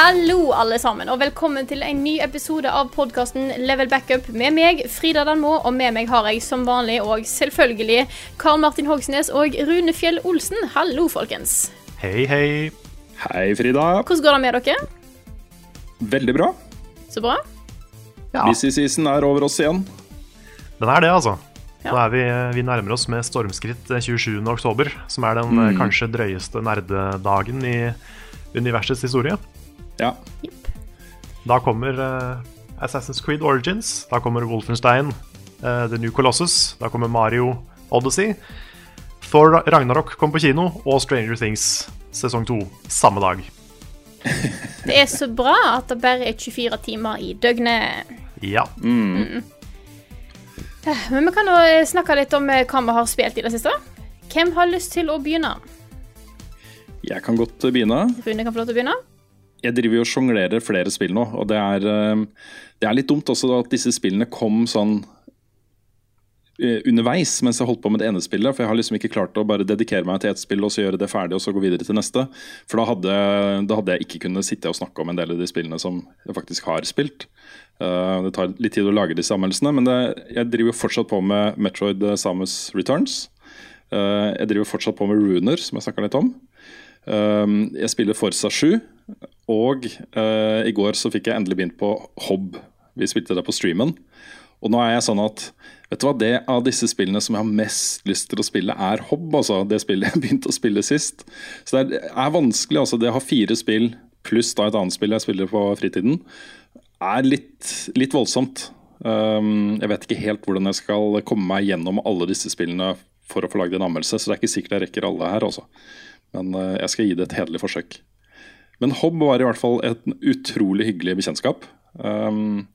Hallo, alle sammen, og velkommen til en ny episode av podkasten Level Backup med meg, Frida Danmo, og med meg har jeg som vanlig og selvfølgelig Karl Martin Hogsnes og Rune Fjell Olsen. Hallo, folkens. Hei, hei. Hei, Frida. Hvordan går det med dere? Veldig bra. Så bra? Ja, Busy season er over oss igjen. den er det, altså. Ja. Nå er vi, vi nærmer oss med stormskritt 27. oktober, som er den mm. kanskje drøyeste nerdedagen i universets historie. Ja. Da kommer uh, Assassin's Creed Origins, da kommer Wolfenstein, uh, The New Colossus, da kommer Mario Odyssey. Thor Ragnarok kom på kino, og Stranger Things sesong 2 samme dag. Det er så bra at det bare er 24 timer i døgnet. Ja. Men vi kan jo eh, snakke litt om eh, hva vi har spilt i det siste. Hvem har lyst til å begynne? Jeg kan godt begynne. Rune kan få lov til å begynne. Jeg driver jo og sjonglerer flere spill nå, og det er, eh, det er litt dumt også at disse spillene kom sånn eh, underveis mens jeg holdt på med det ene spillet. For jeg har liksom ikke klart å bare dedikere meg til ett spill og så gjøre det ferdig og så gå videre til neste. For da hadde, da hadde jeg ikke kunnet sitte og snakke om en del av de spillene som jeg faktisk har spilt. Eh, det tar litt tid å lage disse anmeldelsene, men det, jeg driver jo fortsatt på med Metroid Samus Returns. Jeg driver fortsatt på med Runer, som jeg snakka litt om. Jeg spiller Forsa 7, og uh, i går så fikk jeg endelig begynt på Hobb. Vi spilte det på streamen. Og nå er jeg sånn at vet du hva, det av disse spillene som jeg har mest lyst til å spille, er Hobb. altså Det spillet jeg begynte å spille sist. Så det er, er vanskelig. altså Det å ha fire spill pluss da et annet spill jeg spiller på fritiden, er litt, litt voldsomt. Um, jeg vet ikke helt hvordan jeg skal komme meg gjennom alle disse spillene for å få lagd en anmeldelse, så det er ikke sikkert jeg rekker alle her, altså. Men uh, jeg skal gi det et hederlig forsøk. Men Hobb var i hvert fall et utrolig hyggelig bekjentskap. Um,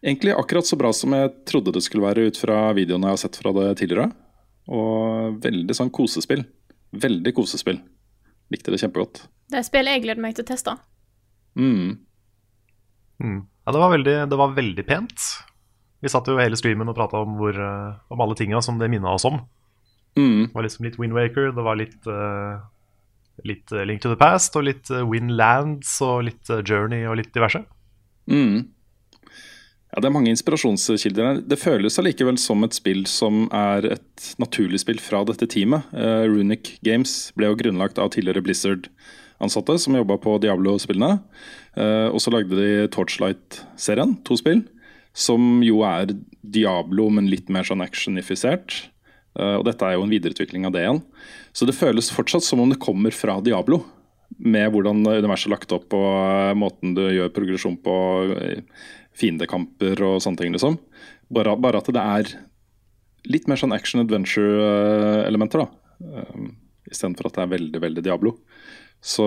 egentlig akkurat så bra som jeg trodde det skulle være ut fra videoene jeg har sett fra det tidligere. Og veldig sånn kosespill. Veldig kosespill. Likte det kjempegodt. Det er spillet jeg gleder meg til å teste. Mm. Mm. ja det, var veldig, det var veldig pent. Vi satt jo hele streamen og prata om, eh, om alle tinga som det minna oss om. Mm. Det var liksom litt Windwaker, det var litt, eh, litt eh, Link to the Past og litt Winlands Windlands og litt eh, Journey og litt diverse. Mm. Ja, Det er mange inspirasjonskilder her. Det føles allikevel som et spill som er et naturlig spill fra dette teamet. Uh, Runic Games ble jo grunnlagt av tidligere Blizzard-ansatte som jobba på Diablo-spillene. Uh, og så lagde de Torchlight-serien, to spill, som jo er Diablo, men litt mer sånn actionifisert. Eh, og dette er jo en videreutvikling av det igjen. Så det føles fortsatt som om det kommer fra Diablo. Med hvordan universet er lagt opp og eh, måten du gjør progresjon på, eh, fiendekamper og sånne ting, liksom. Bare, bare at det er litt mer sånn action adventure-elementer, da. Um, Istedenfor at det er veldig, veldig Diablo. Så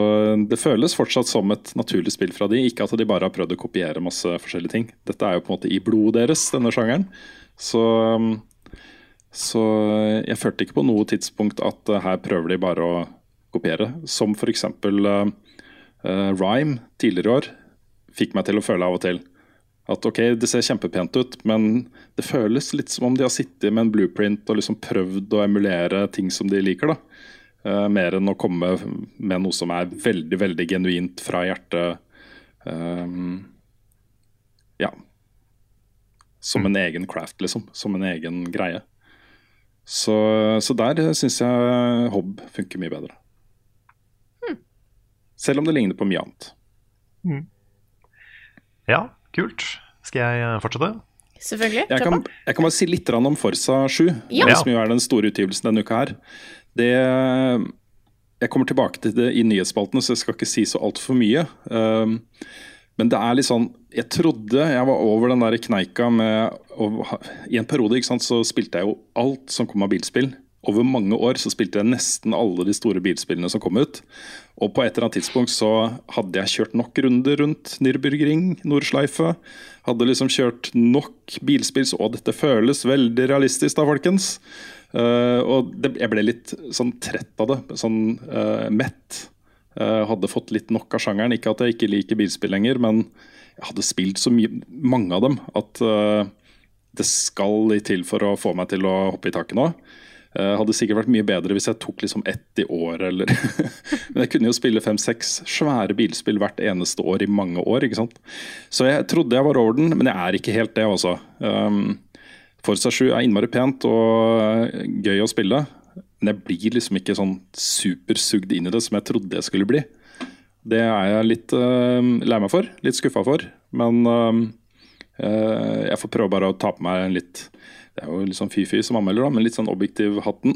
det føles fortsatt som et naturlig spill fra de, ikke at de bare har prøvd å kopiere masse forskjellige ting. Dette er jo på en måte i blodet deres, denne sjangeren. Så um, så jeg følte ikke på noe tidspunkt at uh, her prøver de bare å kopiere. Som f.eks. Uh, uh, Rhyme tidligere i år fikk meg til å føle av og til at ok, det ser kjempepent ut, men det føles litt som om de har sittet med en blueprint og liksom prøvd å emulere ting som de liker. da. Uh, mer enn å komme med noe som er veldig, veldig genuint fra hjertet. Um, ja. Som en egen craft, liksom. Som en egen greie. Så, så der syns jeg Hobb funker mye bedre. Selv om det ligner på mye annet. Ja, kult. Skal jeg eh, fortsette? Selvfølgelig. Jeg kan, jeg kan bare si litt om Forsa 7, Ja. som jo er den store utgivelsen denne uka her. Det, Jeg kommer tilbake til det i nyhetsspaltene, så jeg skal ikke si så altfor mye. Um, men det er litt sånn Jeg trodde jeg var over den der kneika med og, I en periode ikke sant, så spilte jeg jo alt som kom av bilspill. Over mange år så spilte jeg nesten alle de store bilspillene som kom ut. Og på et eller annet tidspunkt så hadde jeg kjørt nok runder rundt Nürburgring, Nordschleife. Hadde liksom kjørt nok bilspill, så dette føles veldig realistisk da, folkens. Uh, og det, jeg ble litt sånn trett av det. Sånn uh, mett. Eh, hadde fått litt nok av sjangeren. Ikke at jeg ikke liker bilspill lenger, men jeg hadde spilt så mye, mange av dem at eh, det skal litt til for å få meg til å hoppe i taket nå. Uh, hadde sikkert vært mye bedre hvis jeg tok liksom ett i år, eller Men jeg kunne jo spille fem-seks svære bilspill hvert eneste år i mange år, ikke sant. Så jeg trodde jeg var over den, men jeg er ikke helt det, altså. Um, Forsa 7 er innmari pent og gøy å spille, men jeg blir liksom ikke sånn supersugd inn i det som jeg trodde jeg skulle bli. Det er jeg litt uh, lei meg for, litt skuffa for, men uh, jeg får prøve bare å ta på meg en litt det er jo litt sånn fy-fy som anmelder, da, men litt sånn objektiv hatten.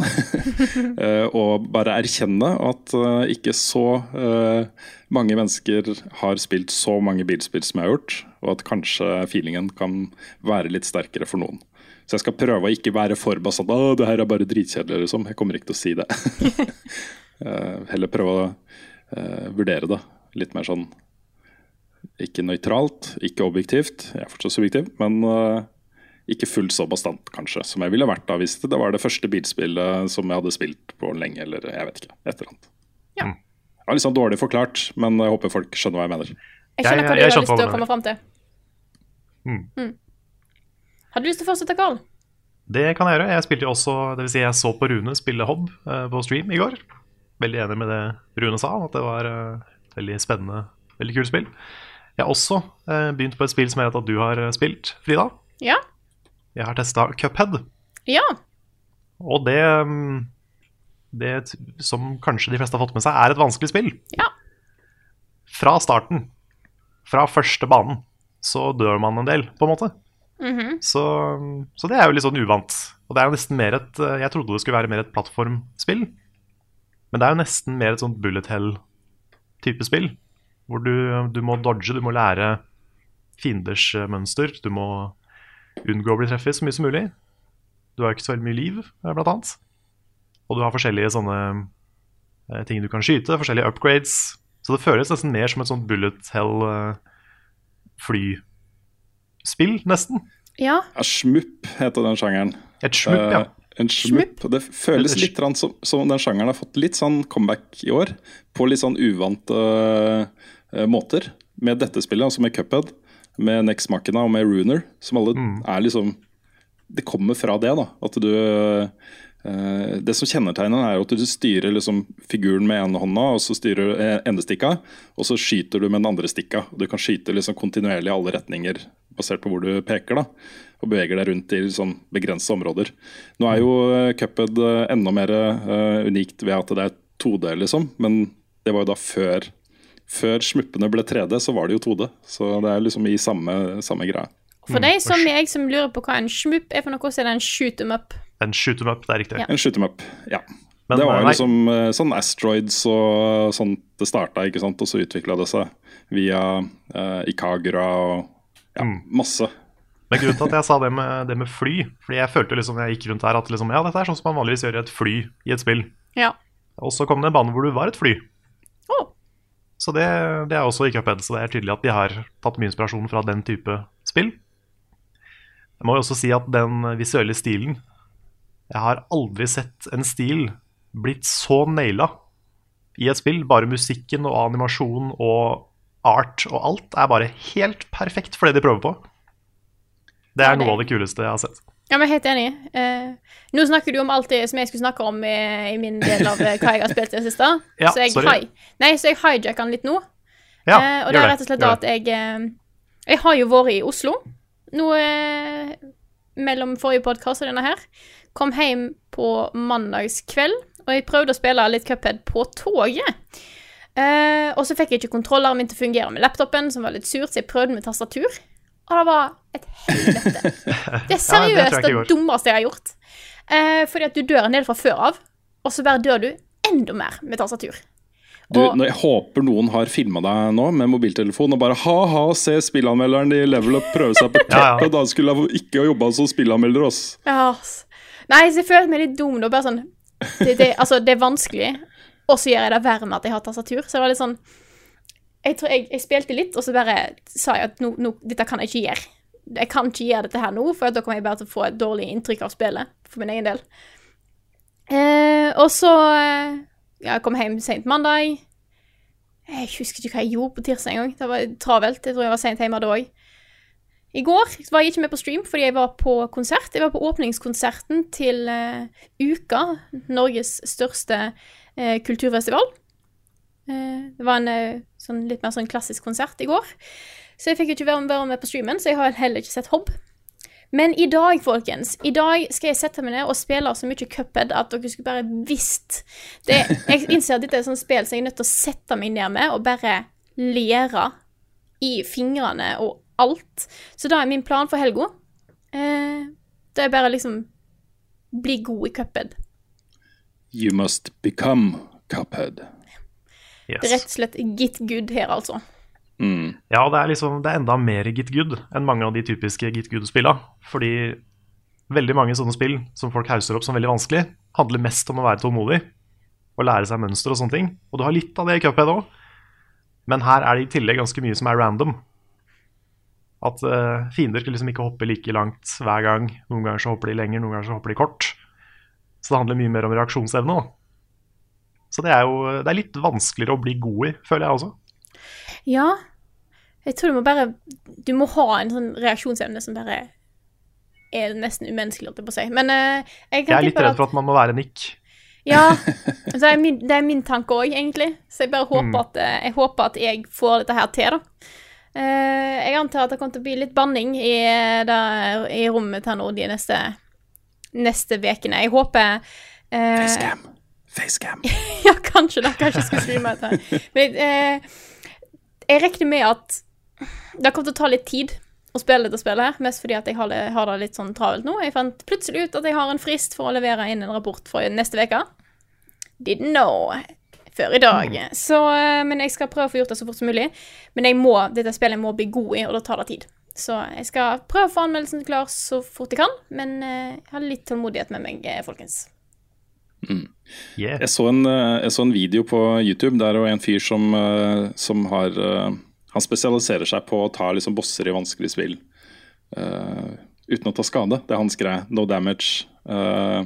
uh, og bare erkjenne at uh, ikke så uh, mange mennesker har spilt så mange bilspill som jeg har gjort, og at kanskje feelingen kan være litt sterkere for noen. Så jeg skal prøve å ikke være for bastant. Å, det her er bare dritkjedelig, liksom. Jeg kommer ikke til å si det. heller prøve å vurdere det litt mer sånn ikke nøytralt, ikke objektivt. Jeg er fortsatt subjektiv, men ikke fullt så bastant kanskje som jeg ville vært da hvis det var det første bilspillet som jeg hadde spilt på lenge, eller jeg vet ikke. Et eller annet. Ja. Det var litt sånn dårlig forklart, men jeg håper folk skjønner hva jeg mener. Jeg skjønner hva Jeg- du jeg har lyst til å komme fram til. Mm. Mm. Har du lyst til å fortsette, Karl? Det kan jeg gjøre. Jeg spilte jo også, det vil si jeg så på Rune spille Hobb eh, på stream i går. Veldig enig med det Rune sa, at det var eh, veldig spennende, veldig kult spill. Jeg har også eh, begynt på et spill som jeg vet at du har spilt, Frida. Ja? Jeg har testa Cuphead, Ja. og det mm, Det som kanskje de fleste har fått med seg, er et vanskelig spill. Ja. Fra starten, fra første banen, så dør man en del, på en måte. Mhm. Så, så det er jo litt sånn uvant. Og det er jo nesten mer et eh, Jeg trodde det skulle være mer et plattformspill. Men det er jo nesten mer et sånt bullet hell-type spill. Hvor du, du må dodge, du må lære fienders eh, mønster. Du må unngå å bli treffet så mye som mulig. Du har jo ikke så veldig mye liv, eh, blant annet. Og du har forskjellige sånne eh, ting du kan skyte, forskjellige upgrades. Så det føles nesten mer som et sånt bullet hell-flyspill, nesten. Ja. Ja, Smupp heter den sjangeren. Et smupp, ja. Eh, en smupp. Det føles litt som, som den sjangeren har fått litt sånn comeback i år. På litt sånn uvante uh, måter. Med dette spillet, altså med Cuphead, med Nex Machina og med Runer. Som alle er liksom Det kommer fra det, da. At du uh, Det som kjennetegner er jo at du styrer liksom figuren med ene hånda, og så styrer du eh, endestikka, og så skyter du med den andre stikka. Du kan skyte liksom kontinuerlig i alle retninger basert på hvor du peker. da og beveger deg rundt i liksom begrensede områder. Nå er jo uh, Cuphead enda mer uh, unikt ved at det er 2D, liksom. Men det var jo da før Før smuppene ble 3D, så var det jo 2D. Så det er liksom i samme, samme greia. For deg som jeg som lurer på hva en smupp er for noe, så er det en shoot em up. En shoot 'em up, det er riktig. Ja. En shoot 'em up, ja. Men, det var jo liksom eh, sånn Asteroids og sånt det starta, ikke sant. Og så utvikla det seg via uh, Ikagra og ja, Mm. masse. Men grunnen til at jeg sa det med, det med fly Fordi jeg følte liksom jeg gikk rundt her at liksom, ja, dette er sånn som man vanligvis gjør i et fly i et spill. Ja. Og så kom det en bane hvor du var et fly. Å. Så det, det er også i Cuphead, så det er tydelig at de har tatt mye inspirasjon fra den type spill. Jeg må jo også si at den visuelle stilen Jeg har aldri sett en stil blitt så naila i et spill. Bare musikken og animasjon og art og alt er bare helt perfekt for det de prøver på. Det er noe av det kuleste jeg har sett. Ja, men helt enig. Eh, nå snakker du om alt det som jeg skulle snakke om i, i min del av eh, hva jeg har spilt i det siste. Ja, så jeg, sorry. hi Nei, så jeg hijacker den litt nå. Ja, eh, og det er rett og slett da at jeg eh, Jeg har jo vært i Oslo nå eh, mellom forrige podkast og denne her. Kom hjem på mandagskveld, og jeg prøvde å spille litt Cuphead på toget. Eh, og så fikk jeg ikke kontrolleren min til å fungere med laptopen, som var litt surt, så jeg prøvde med tastatur. Og det var et helvete. Det er Ja, seriøst det det, dummeste jeg har gjort. Eh, fordi at du dør en del fra før av, og så bare dør du enda mer med tastatur. Du, når jeg håper noen har filma deg nå med mobiltelefon og bare ha-ha, se spillanmelderen i Level Up prøve seg på Ja, ja. Da skulle jeg ikke ha jobba som spillanmelder, ass. Ja, ass. Nei, så jeg føler meg litt dum nå. Bare sånn det, det, Altså, det er vanskelig, og så gjør jeg det verre med at jeg har tastatur. Så det var litt sånn Jeg tror jeg, jeg spilte litt, og så bare sa jeg at no, no, dette kan jeg ikke gjøre. Jeg kan ikke gjøre dette her nå, for da kommer jeg bare til å få et dårlig inntrykk av spillet. For min egen del. Eh, og så eh, ja, jeg kom hjem sent mandag. Jeg husker ikke hva jeg gjorde på tirsdag engang. Det var travelt. Jeg tror jeg var sent hjemme da òg. I går var jeg ikke med på stream fordi jeg var på konsert. Jeg var på åpningskonserten til uh, Uka, Norges største uh, kulturfestival. Eh, det var en eh, sånn, litt mer sånn klassisk konsert i går. Så jeg fikk jo ikke være med på streamen, så jeg har heller ikke sett Hobb. Men i dag, folkens, i dag skal jeg sette meg ned og spille så mye Cuphead at dere skulle bare visst det, Jeg innser at dette er et sånt spill som jeg er nødt til å sette meg ned med og bare lære i fingrene og alt. Så da er min plan for helga eh, Det er bare liksom bli god i Cuphead. You must become Cuphead. Yes. Rett og slett get good her, altså. Mm. Ja, det er liksom Det er enda mer Git Good enn mange av de typiske Git Good-spilla. Fordi veldig mange sånne spill som folk hauser opp som veldig vanskelig, handler mest om å være tålmodig og lære seg mønster og sånne ting. Og du har litt av det i Cuphead òg, men her er det i tillegg ganske mye som er random. At uh, fiender skal liksom ikke hoppe like langt hver gang. Noen ganger så hopper de lenger, noen ganger så hopper de kort. Så det handler mye mer om reaksjonsevne. da. Så det er jo det er litt vanskeligere å bli god i, føler jeg også. Ja. Jeg tror du må bare Du må ha en sånn reaksjonsevne som bare er nesten umenneskelig, holdt jeg på å si. Men uh, jeg Jeg er litt redd for at man må være Nick. Ja. Så det er min, det er min tanke òg, egentlig. Så jeg bare håper, Mm. at, eh, jeg håper at jeg får dette her til, da. Uh, jeg antar at det kommer til å bli litt banning i, der, i rommet her nå de neste neste ukene. Jeg håper eh, Facecam. Facecam. Ja, kanskje det. Kanskje jeg skulle streame dette. Men eh, jeg regner med at det kommer til å ta litt tid å spille dette spillet her, mest fordi at jeg har det, har det litt sånn travelt nå. Jeg fant plutselig ut at jeg har en frist for å levere inn en rapport for neste uke. Didn't know før i dag. Så, eh, men jeg skal prøve å få gjort det så fort som mulig. Men jeg må, dette spillet må bli god i, og da tar det tid. Så jeg skal prøve å få anmeldelsen klar så fort jeg kan, men eh, jeg har litt tålmodighet med meg, eh, folkens. Yeah. Jeg så, en, eh, jeg så en video på YouTube der var en fyr som, eh, som har eh, Han spesialiserer seg på å ta liksom bosser i vanskelige spill uh, uten å ta skade. Det er hans greie. No damage uh,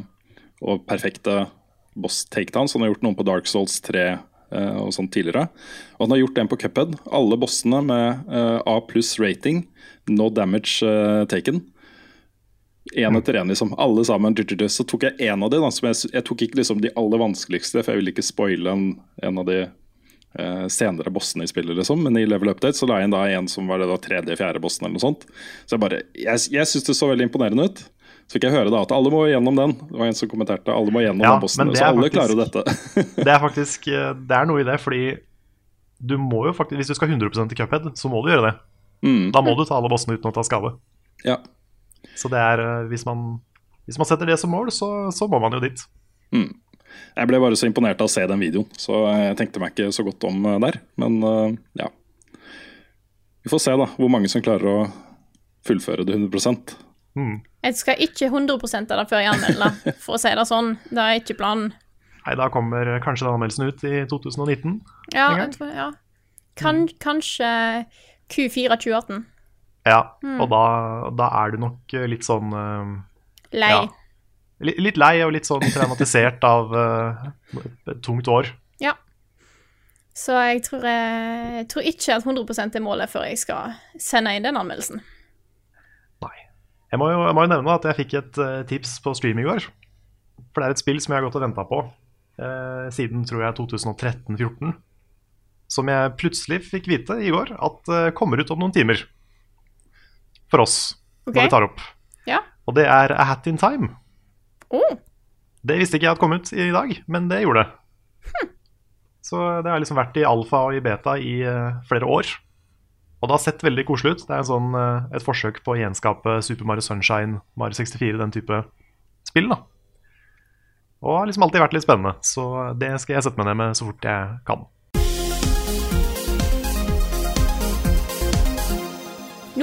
og perfekte boss takedowns. Han har gjort noen på Dark Souls 3 uh, og sånn tidligere. Og han har gjort en på Cuphead. Alle bossene med A pluss rating. No damage taken. Én etter én, liksom. Alle sammen. Så tok jeg én av de, da, som jeg, jeg tok ikke liksom de aller vanskeligste, for jeg ville ikke spoile en, en av de eh, senere bossene i spillet, liksom. Men i Level Update så la jeg inn da en som var det da tredje-fjerde bossen, eller noe sånt. Så jeg bare Jeg, jeg syns det så veldig imponerende ut. Så fikk jeg høre da at alle må gjennom den. Det var en som kommenterte alle må gjennom Ja, den bossen. Så alle faktisk- klarer jo dette. Det er faktisk eh, Det er noe i det, fordi du må jo faktisk Hvis du skal 100 i Cuphead, så må du gjøre det. Mm, Da må du ta alle bossene uten å ta skade. ja. Så det er eh, Hvis man, hvis man setter det som mål, så, så må man jo dit. Jeg ble bare så imponert av å se den videoen, så jeg tenkte meg ikke så godt om eh, der. Men eh, ja. Vi får se da hvor mange som klarer å fullføre det 100 Mm. Jeg skal ikke 100 av det før jeg anmelder, for å si det sånn. Det er ikke planen. Nei, da kommer kanskje den anmeldelsen ut i 2019. Ja, jeg tror, ja. Kan, Kanskje Q4 2018. Ja, og da, da er du nok eh, litt sånn uh, Lei. Ja. Litt lei og litt sånn traumatisert av uh, tungt år. Ja. Så jeg tror, jeg, tror ikke at 100% er målet før jeg skal sende inn den anmeldelsen. Nei. Jeg må jo, jeg må jo nevne at jeg fikk et uh, tips på stream i går. For det er et spill som jeg har gått og venta på uh, siden tror jeg 2013-14. Som jeg plutselig fikk vite i går at kommer ut om noen timer. For oss, okay. når vi tar opp. Ja. Og det er A Hat In Time. Oh, Det visste ikke jeg hadde kommet ut i dag, men det gjorde det. Så det har liksom vært i alfa og i beta i uh, flere år. Og det har sett veldig koselig ut. Det er en sånn, uh, et forsøk på å gjenskape Super Mario Sunshine, Mario 64, den type spill. da. Og har liksom alltid vært litt spennende, så det skal jeg sette meg ned med så fort jeg kan.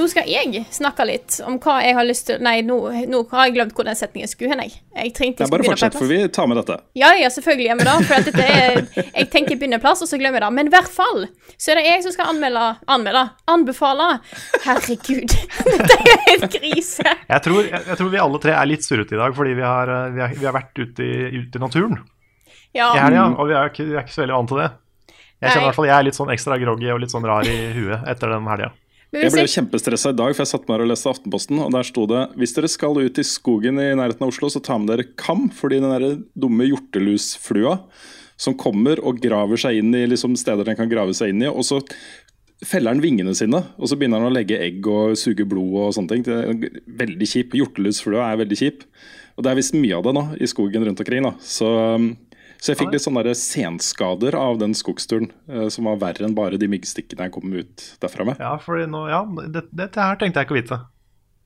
Nå skal jeg snakke litt om hva jeg har lyst til Nei, nå, nå har jeg glemt hvor den setningen skulle hen. Jeg, jeg trengte jeg bare fortsett, for vi tar med dette. Ja, ja, selvfølgelig gjør vi det. For at dette er, jeg tenker jeg begynner plass, og så glemmer jeg det. Men i hvert fall så er det jeg som skal anmelde Anmelde? Anbefale. Herregud. Dette er helt krise. Jeg tror, jeg, jeg tror vi alle tre er litt surrete i dag, fordi vi har, eh, vi har, vi har vært ute i, ute i naturen Ja. i helga, og vi er, ikke, vi er ikke så veldig vant til det. Jeg kjenner i hvert fall jeg er litt sånn ekstra groggy og litt sånn rar i huet etter den helga. Jeg ble kjempestressa i dag, for jeg satt meg her og leste Aftenposten, og der sto det hvis dere skal ut i skogen i nærheten av Oslo, så ta med dere kam, fordi den der dumme hjortelusflua som kommer og graver seg inn i liksom, steder den kan grave seg inn i, og så feller den vingene sine, og så begynner den å legge egg og suge blod og sånne ting. Det er veldig kjip. Hjortelusflua er veldig kjip. Og det er visst mye av det nå i skogen rundt omkring. da. Så, um, så jeg fikk litt sånne der senskader av den skogsturen, eh, som var verre enn bare de myggstikkene jeg kom ut derfra med. Ja, for nå, ja, det, dette her tenkte jeg ikke å vite.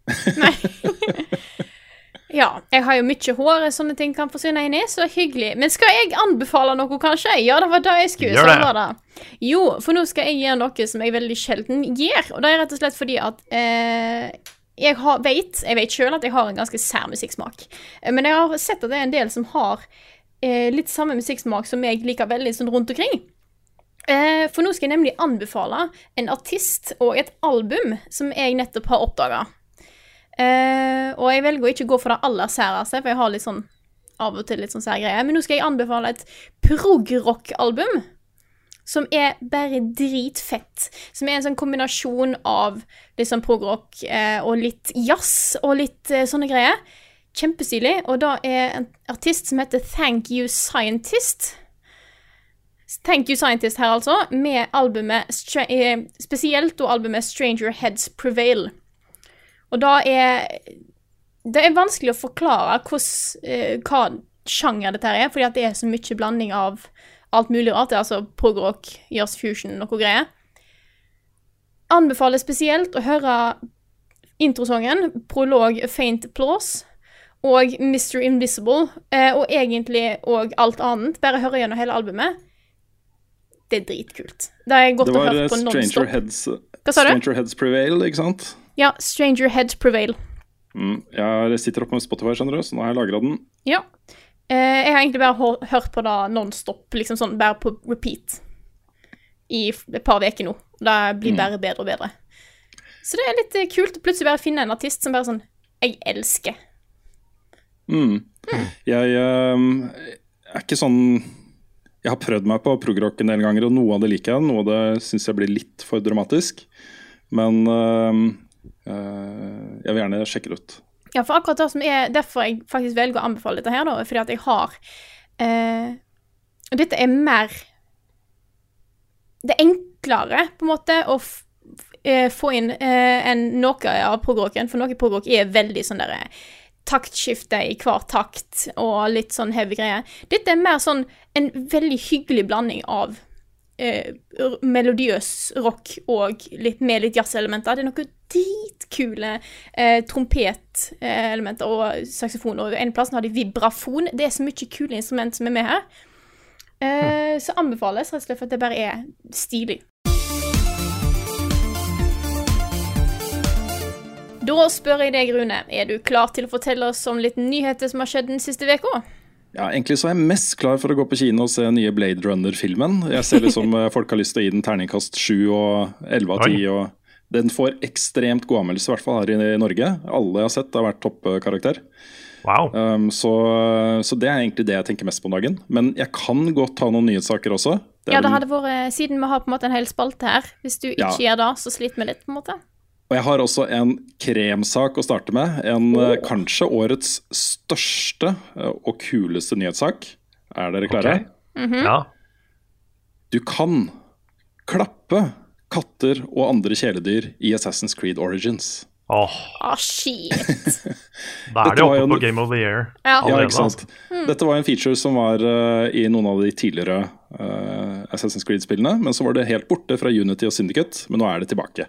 ja, jeg har jo mye hår, sånne ting kan forsvinne inn i, så hyggelig. Men skal jeg anbefale noe, kanskje? Ja, det var det jeg skulle. Gjør Sånn det. var det. Jo, for nå skal jeg gjøre noe som jeg veldig sjelden gjør, og det er rett og slett fordi at eh, jeg har, vet, jeg vet selv at jeg har en ganske sær musikksmak. Eh, Men jeg har sett at det er en del som har eh, litt samme musikksmak som jeg liker veldig sånn rundt omkring. Eh, for nå skal jeg nemlig anbefale en artist og et album som jeg nettopp har oppdaga. Eh, og jeg velger å ikke gå for det aller særeste, for jeg har litt sånn av og til litt sånn sære greier. Men nå skal jeg anbefale et prog-rock-album. Som er bare dritfett. Som er en sånn kombinasjon av liksom progrock eh, og litt jazz og litt eh, sånne greier. Kjempestilig. Og da er en artist som heter Thank You Scientist. Thank You Scientist her, altså, med albumet eh, Spesielt og albumet Stranger Heads Prevail. Og da er Det er vanskelig å forklare hos, eh, hva sjanger dette er, fordi det er så mye blanding av alt mulig rart. Det er altså progrock, jazz fusion, noe greier. Anbefaler spesielt å høre introsongen, prolog Faint Applause og Mr. Invisible, eh, og egentlig og alt annet. Bare høre gjennom hele albumet. Det er dritkult. Det har jeg gått og var eh, hørt på Stranger. Heads, Hva sa du? Stranger Heads Prevail, ikke sant? Ja, Stranger Heads Prevail. Mm. Jeg sitter oppe med Spotify, skjønner du, så nå har jeg lagra den. Ja. Eh, jeg har egentlig bare hørt på det nonstop, liksom sånn bare på repeat, i et par uker nå. Det blir bare bedre og bedre. Så det er litt eh, kult å plutselig bare finne en artist som bare sånn Jeg elsker. Mm. Jeg um, er ikke sånn Jeg har prøvd meg på progrock en del ganger, og noe av det liker jeg. Noe av det syns jeg blir litt for dramatisk. Men um, uh, jeg vil gjerne sjekke det ut. Ja, for akkurat det som er derfor jeg faktisk velger å anbefale dette her, da, fordi at jeg har uh, dette er mer Det er enklere, på en måte, å eh, få inn uh, enn noe av progrocken, for noe prog-rock er veldig sånn derre taktskifte i hver takt og litt sånn heavy greier. Dette er mer sånn en veldig hyggelig blanding av eh, melodiøs rock og litt, med litt jazzelementer. Det er noen dritkule eh, trompetelementer og saksofon. Og en plass har de vibrafon. Det er så mye kule instrument som er med her. Eh, så anbefales rett og slett for at det bare er stilig. Da spør jeg deg, Rune, er du klar til å fortelle oss om litt nyheter som har skjedd den siste uka? Ja, Egentlig så er jeg mest klar for å gå på kino og se nye Blade Runner-filmen. Jeg ser liksom eh, folk har lyst til å gi den terningkast 7 og 11 av 10. Og Den får ekstremt god anmeldelse, i hvert fall her i Norge. Alle jeg har sett har vært toppkarakter. Wow. Um, så, så det er egentlig det jeg tenker mest på om dagen. Men jeg kan godt ta noen nyhetssaker også. Det Ja, det hadde vært, Siden vi har på en måte en hel spalte her, hvis du ikke Ja. gjør det, så sliter vi litt, på en måte. Og jeg har også en kremsak å starte med. En oh. kanskje årets største eh, og kuleste nyhetssak. Er dere klare? Ok. Ja. Du kan klappe katter og andre kjæledyr i Assassin's Creed Origins. Åh, Ah, shit. da er det oppe en... på Game of the Year. Ja. Ja, ikke sant? Mm. Dette var en feature som var uh, i noen av de tidligere uh, Assassin's Creed-spillene, men så var det helt borte fra Unity og Syndicate, men nå er det tilbake.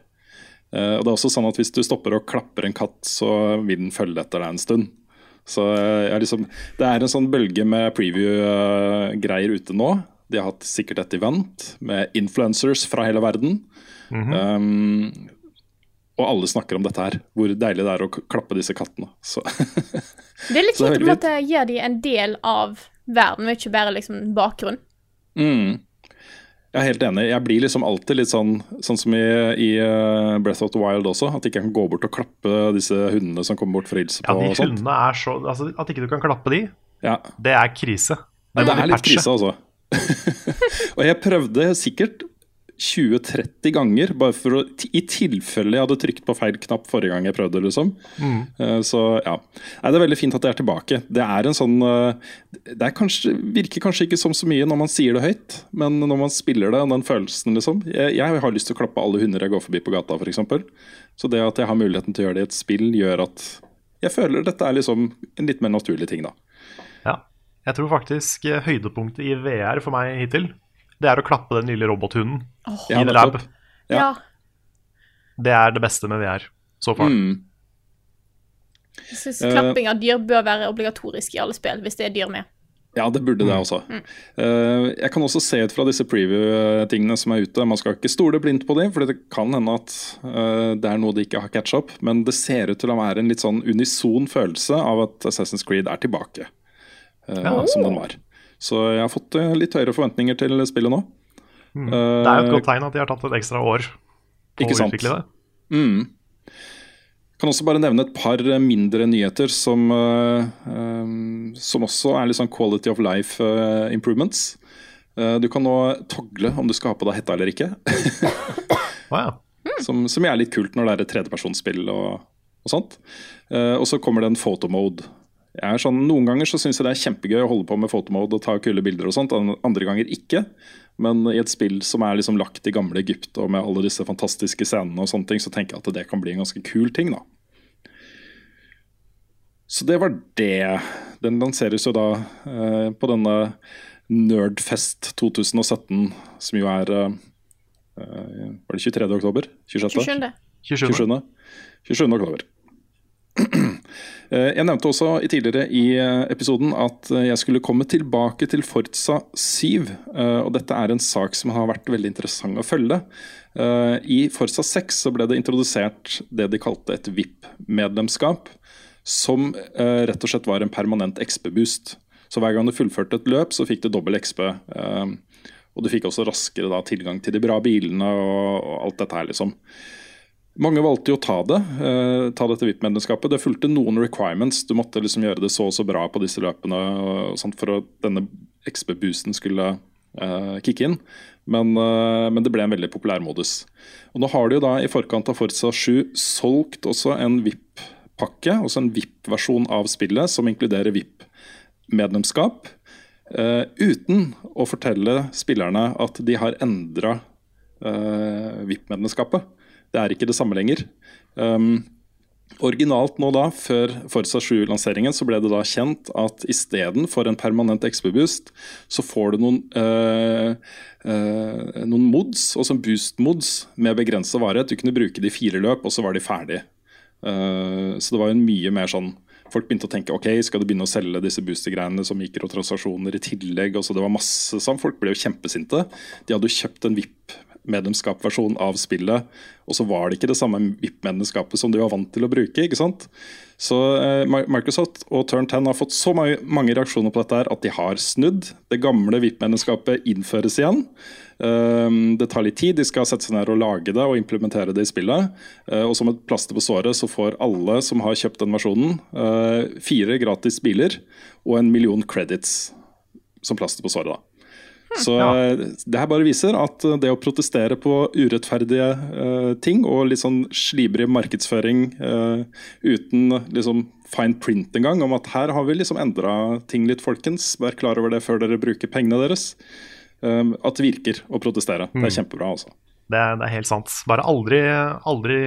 Eh, og det er også sånn at Hvis du stopper og klapper en katt, så vil den følge etter deg en stund. Så eh, jeg liksom, Det er en sånn bølge med preview-greier ute nå. De har hatt sikkert et event med influencers fra hele verden. um, og alle snakker om dette her, hvor deilig det er å klappe disse kattene. Så Det er litt er å på en veldig gjøre de en del av verden, og ikke bare liksom bakgrunn. mm. Jeg er helt enig. Jeg blir liksom alltid litt sånn Sånn som i, i uh, Breath of the Wild også. At ikke jeg kan gå bort og klappe disse hundene som kommer bort for å hilse Ja, de hundene er så altså, At ikke du kan klappe de, Ja. det er krise. Nei, det er litt patche. krise, altså. og jeg prøvde sikkert 20-30 ganger, bare for å, i tilfelle jeg hadde trykt på feil knapp forrige gang jeg prøvde. liksom. Eh, Så ja. Nei, Det er veldig fint at jeg er tilbake. Det er en sånn eh, Det er kanskje, virker kanskje ikke som så mye når man sier det høyt, men når man spiller det, og den følelsen, liksom Jeg, jeg har lyst til å klappe alle hunder jeg går forbi på gata, f.eks. Så det at jeg har muligheten til å gjøre det i et spill, gjør at jeg føler dette er liksom en litt mer naturlig ting, da. Ja. Jeg tror faktisk eh, høydepunktet i VR for meg hittil, det er å klappe den lille robothunden oh. i The Lab. Ja. Ja. Det er det beste med VR så far. Mm. Jeg syns Eh, klapping av dyr bør være obligatorisk i alle spill, hvis det er dyr med. Ja, det burde det også. Mm. jeg kan også se ut fra disse preview-tingene som er ute. Man skal ikke stole blindt på dem, for det kan hende at eh, det er noe de ikke har catch up. Men det ser ut til å være en litt sånn unison følelse av at Assassin's Creed er tilbake eh, Ja. som den var. Så jeg har fått eh, litt høyere forventninger til spillet nå. Mm. Det er jo et Eh, godt tegn at de har tatt et ekstra år på å utvikle det. Mm. Kan også bare nevne et par mindre nyheter som, uh, um, som også er litt sånn quality of life uh, improvements. Eh, du kan nå togle om du skal ha på deg hetta eller ikke, wow. som, som er litt kult når det er et tredjepersonsspill og, og sånt. Eh, og så kommer det en photomode. Jeg er sånn, noen ganger så syns jeg det er kjempegøy å holde på med fotomode og ta kule bilder og sånt, andre ganger ikke. Men i et spill som er liksom lagt i gamle Egypt og med alle disse fantastiske scenene, og sånne ting, så tenker jeg at det kan bli en ganske kul ting. da. Så det var det. Den lanseres jo da eh, på denne Nerdfest 2017, som jo er eh, eh, Var det 23. oktober? 26. 27. 27. 27. 27. oktober. Eh, Jeg nevnte også tidligere i eh, episoden at eh, jeg skulle komme tilbake til Forza 7. eh, Og dette er en sak som har vært veldig interessant å følge. I Forza 6 så ble det introdusert det de kalte et VIP-medlemskap. Som rett og slett var en permanent XP-boost. Så hver gang du fullførte et løp, så fikk du dobbel eh, Og du fikk også raskere da, tilgang til de bra bilene og, og alt dette her, liksom. Mange valgte jo å ta det, eh, ta dette VIP-medlemskapet. Det fulgte noen requirements. Du måtte liksom gjøre det så og så bra på disse løpene sånt for at denne XP-boosten skulle eh, kicke inn. Men, eh, men det ble en veldig populær modus. Og Nå har de jo da i forkant av Forza 7 solgt også en VIP-pakke, også en VIP-versjon av spillet, som inkluderer VIP-medlemskap. eh, uten å fortelle spillerne at de har endra uh, VIP-medlemskapet. Det er ikke det samme lenger. Um, originalt nå da, før Forza 7-lanseringen, så ble det da kjent at istedenfor en permanent XP-boost, så får du noen, eh, eh, noen mods, en boost-mods med begrensa varighet. Du kunne bruke de fire løp, og så var de ferdig. Uh, så det var jo mye mer sånn Folk begynte å tenke ok, skal du begynne å selge disse booster-greiene som mikrotransaksjoner i tillegg. og så Det var masse sånn. Folk ble jo kjempesinte. De hadde jo kjøpt en VIP-medlemskap-versjon av spillet, og så var det ikke det samme VIP-medlemskapet som de var vant til å bruke. ikke sant? Så eh, Microsoft og Turn 10 har fått så mange, mange reaksjoner på dette her at de har snudd. Det gamle VIP-medlemskapet innføres igjen. Um, det tar litt tid, de skal sette seg ned og lage det og implementere det i spillet. Uh, og som et plaster på såret så får alle som har kjøpt den versjonen, uh, fire gratis biler og en million credits som plaster på såret. da. Så ja. det her bare viser at uh, det å protestere på urettferdige uh, ting og litt sånn slibrig markedsføring uh, uten liksom fine print engang, om at her har vi liksom endra ting litt, folkens. Vær klar over det før dere bruker pengene deres. Um, at det virker å protestere. Det er kjempebra, altså. Det det er helt sant. Bare aldri, aldri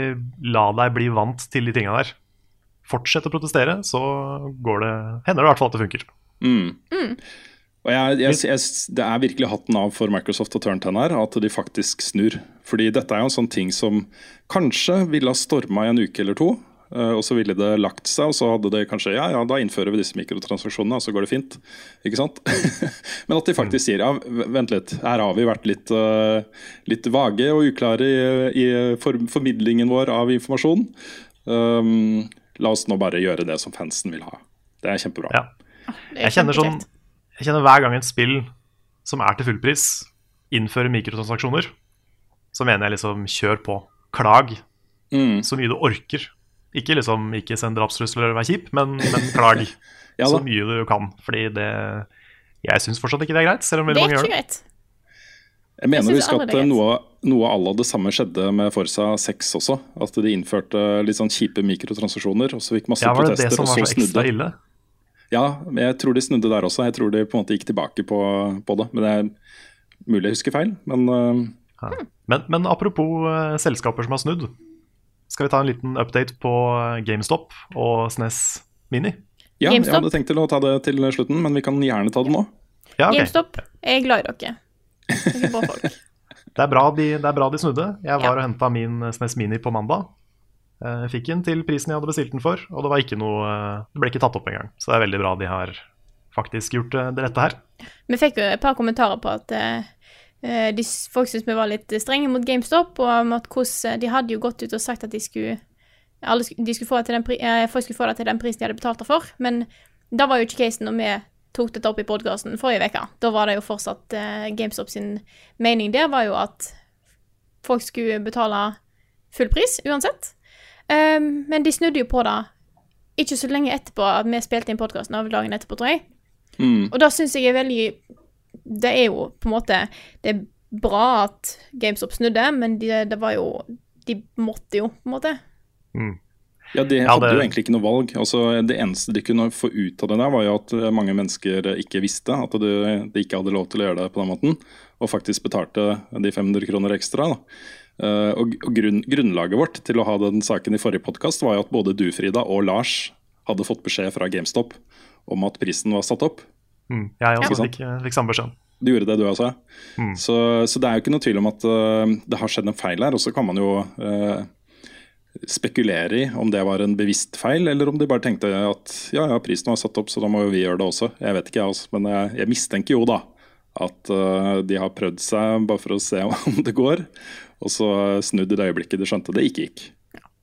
la deg bli vant til de tinga der. Fortsett å protestere, så går det, hender det i hvert fall at det funker. Mm. Og jeg, jeg, jeg, Det er virkelig hatten av for Microsoft og Turn 10 her, at de faktisk snur. Fordi dette er jo en sånn ting som kanskje ville ha storma i en uke eller to. eh, og så ville det lagt seg, og så hadde det kanskje Ja, ja, da innfører vi disse mikrotransaksjonene, og så går det fint. Ikke sant? Men at de faktisk sier ja, vent litt, her har vi vært litt, eh, litt vage og uklare i, i for, formidlingen vår av informasjon. Um, la oss nå bare gjøre det som fansen vil ha. Det er kjempebra. Ja. Det er Jeg kjenner sånn. Jeg kjenner hver gang et spill som er til fullpris, innfører mikrotransaksjoner, så mener jeg liksom kjør på. Klag Mm. så mye du orker. Ikke liksom ikke send drapstrusler og vær kjip, men, men klag Ja så mye du kan. Fordi det Jeg syns fortsatt ikke det er greit, selv om veldig er mange gjør det. greit. Jeg mener Jeg å huske at er noe, noe à la det samme skjedde med Forsa 6 også. At de innførte litt sånn kjipe mikrotransaksjoner, og så fikk masse Ja, var det det protester, som og var så så snudde. ekstra ille? Ja, jeg tror de snudde der også. Jeg tror de på en måte gikk tilbake på, på det. Men det er mulig jeg husker feil. Men uh... Ja. Men, men apropos uh, selskaper som har snudd. Skal vi ta en liten update på eh, GameStop og SNES Mini? ja, jeg hadde tenkt til å ta det til slutten, men vi kan gjerne ta det nå. Ja, okay. GameStop, jeg er glad i dere. Er. Det er, bra de, det er bra de snudde. Jeg var Ja. og henta min SNES Mini på mandag. Eh, Jeg fikk den til prisen jeg hadde bestilt den for, og det, noe, eh, det ble ikke tatt opp engang. Så det er veldig bra de har faktisk gjort eh, det rette her. Vi fikk jo et par kommentarer på at eh, de, folk syntes vi var litt strenge mot GameStop, og at hvordan De hadde jo gått ut og sagt at de skulle alle, de skulle få den eh, folk skulle få det til den prisen de hadde betalt det for, men da var jo ikke casen når vi tok dette opp i podkasten forrige uke. Da var det jo fortsatt uh, GameStop sin mening der var jo at folk skulle betale full pris uansett. Um, men de snudde jo på det ikke så lenge etterpå at vi spilte inn podkasten, av dagen etterpå, tror jeg. Mm. Og da syns jeg er veldig Det er jo på en måte Det er bra at GameStop snudde, men de, det var jo De måtte jo, på en måte. Ja, De Ja, hadde det- jo egentlig ikke noe valg. Altså, det eneste de kunne få ut av det der, var jo at mange mennesker ikke visste at de, de ikke hadde lov til å gjøre det på den måten, og faktisk betalte de 500 kroner ekstra. da. Eh, og og grunn, Grunnlaget vårt til å ha den saken i forrige podkast var jo at både du, Frida, og Lars hadde fått beskjed fra GameStop om at prisen var satt opp. Mm. Jeg også Ja. fikk, fikk samme beskjed. Du gjorde det, du også. Mm. Så, så det er jo ikke noe tvil om at uh, det har skjedd en feil her. Og så kan man jo uh, spekulere i om det var en bevisst feil, eller om de bare tenkte at ja, ja, prisen var satt opp, så da må jo vi gjøre det også. Jeg vet ikke, jeg, også, men jeg, jeg mistenker jo da at uh, de har prøvd seg bare for å se om det går, og så snudd i det øyeblikket de skjønte det ikke gikk.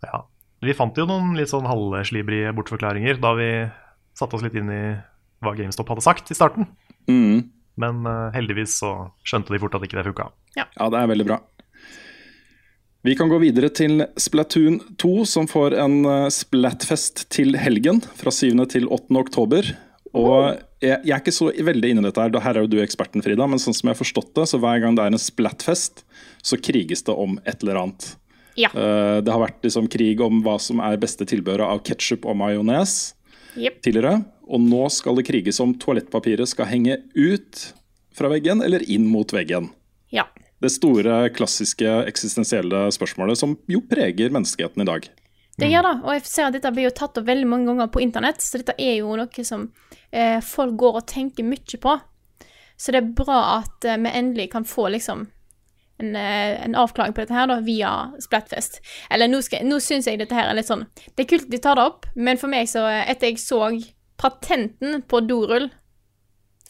Ja. Vi fant jo noen litt sånn halvslibrige bortforklaringer da vi satte oss litt inn i hva GameStop hadde sagt i starten. Mm. Men uh, heldigvis så skjønte de fort at ikke det funka. Ja, det er veldig bra. Vi kan gå videre til Splatoon 2, som får en eh, Splatfest til helgen. Fra 7. til 8. oktober. Og jeg, jeg er ikke så veldig inne i dette her, da her er jo du eksperten, Frida. Men sånn som jeg har forstått det, så hver gang det er en Splatfest, så kriges det om et eller annet. Ja. Uh, det har vært liksom krig om hva som er beste tilbehøret av ketsjup og majones yep. tidligere. Og nå skal det kriges om toalettpapiret skal henge ut fra veggen eller inn mot veggen. Ja. Det store, klassiske, eksistensielle spørsmålet som jo preger menneskeheten i dag. Det gjør det, og jeg ser at dette blir jo tatt opp veldig mange ganger på internett, så dette er jo noe som eh, folk går og tenker mye på. Så det er bra at eh, vi endelig kan få liksom en, eh, en avklaring på dette her da, via Splatfest. Eller nå, skal, nå syns jeg dette her er litt sånn Det er kult de tar det opp, men for meg så Etter jeg så patenten på dorull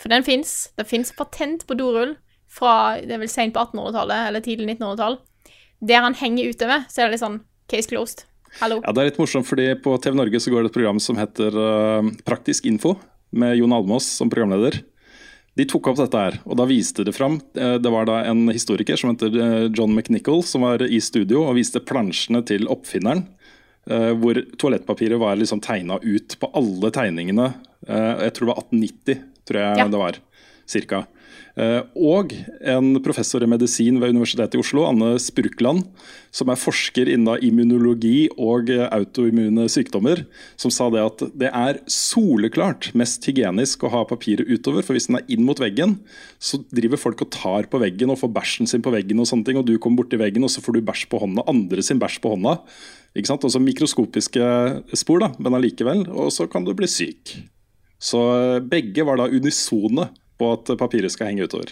For den fins. Det fins patent på dorull fra det er vel sent på 1800-tallet eller tidlig 1900-tall. Der han henger utover, så er det litt sånn case closed. Hallo. Ja, Det er litt morsomt, fordi på TV Norge så går det et program som heter uh, Praktisk info, med Jon Almås som programleder. De tok opp dette her, og da viste det fram. eh, Det var da en historiker som heter eh, John McNichol, som var i studio og viste plansjene til oppfinneren. eh, Hvor toalettpapiret var liksom tegna ut på alle tegningene. Jeg tror det var 1890, tror jeg Ja. det var. Cirka. Eh, Og en professor i medisin ved Universitetet i Oslo, Anne Spurkland, som er forsker innen immunologi og eh, autoimmune sykdommer, som sa det at det er soleklart mest hygienisk å ha papiret utover, for hvis den er inn mot veggen, så driver folk og tar på veggen og får bæsjen sin på veggen, og sånne ting, og du kommer borti veggen, og så får du bæsj på hånda, andre sin bæsj på hånda. Ikke sant? Også mikroskopiske spor, da, men allikevel, og så kan du bli syk. Så eh, begge var da unisone på at papiret skal henge utover.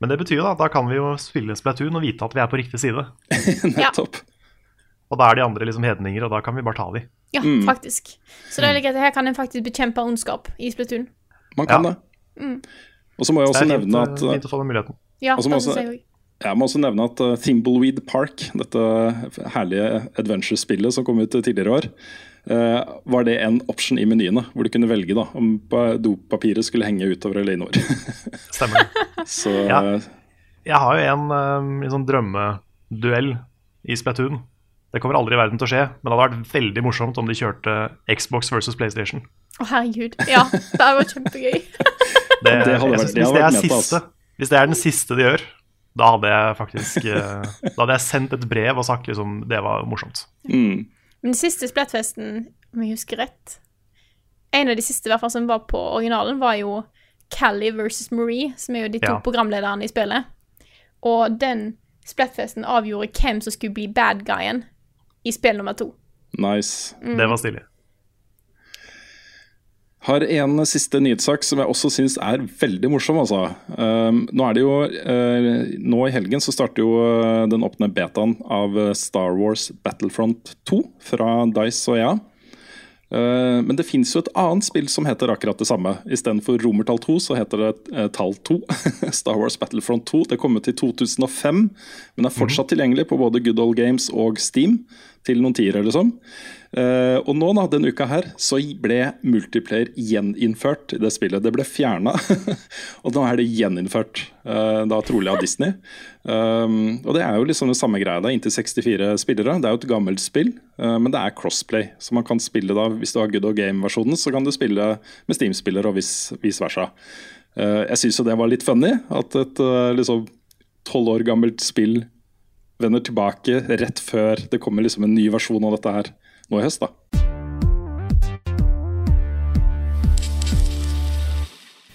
Men det betyr jo da, da kan vi jo spille Splatoon og vite at vi er på riktig side. Nettopp. Og da er de andre liksom hedninger, og da kan vi bare ta de. Ja, faktisk. Så det er like at her kan en faktisk bekjempe ondskap i Splatoon. Man kan Ja. det. Og så må jeg også er fint, nevne eh, at uh, fint å få den muligheten. Ja, også det må også- jeg. Jeg må også nevne at uh, Thimbleweed Park, dette herlige adventure-spillet som kom ut tidligere i år, var det en option i menyene, hvor du kunne velge da, om dopapiret skulle henge utover eller innover. Stemmer det. Så Ja. Jeg har jo en, eh, en sånn drømmeduell i Splatoon. Det kommer aldri i verden til å skje, men det hadde vært veldig morsomt om de kjørte Xbox versus PlayStation. Å, herregud. Ja, det hadde vært kjempegøy. Det, Det hadde vært- synes det hvis, hadde er vært siste, altså. hvis det er den siste de gjør, da hadde jeg faktisk eh, Da hadde jeg sendt et brev og sagt liksom det var morsomt. mm, Men den siste Splatfesten, om jeg husker rett En av de siste i hvert fall som var på originalen, var jo Callie versus Marie, som er jo de to Ja. programlederne i spillet. Og den Splatfesten avgjorde hvem som skulle bli bad guyen i spill nummer to. nice. Det var stilig. Har en siste nyhetssak som jeg også syns er veldig morsom. Altså. Um, nå er det jo uh, Nå i helgen så starter jo uh, den åpne betaen av uh, Star Wars Battlefront 2 fra Dice og EA. Uh, men det fins jo et annet spill som heter akkurat det samme. Istedenfor romertall 2 så heter det tall 2. Star Wars Battlefront 2. Det kom ut i 2005, men er fortsatt tilgjengelig på både Good Old Games og Steam. Til noen tiere, liksom. Uh, og nå da, denne uka her så ble multiplayer gjeninnført i det spillet. Det ble fjerna, og nå er det gjeninnført. uh, da trolig av Disney. Um, og det er jo liksom det samme greia. Er inntil 64 spillere. Det er jo et gammelt spill, men det er crossplay. Så man kan spille da, hvis du har Good of Game-versjonen, så kan du spille med Steam-spillere og vice, versa. Jeg syns jo det var litt funny, at et liksom tolv år gammelt spill vender tilbake rett før det kommer liksom en ny versjon av dette her nå i høst. da.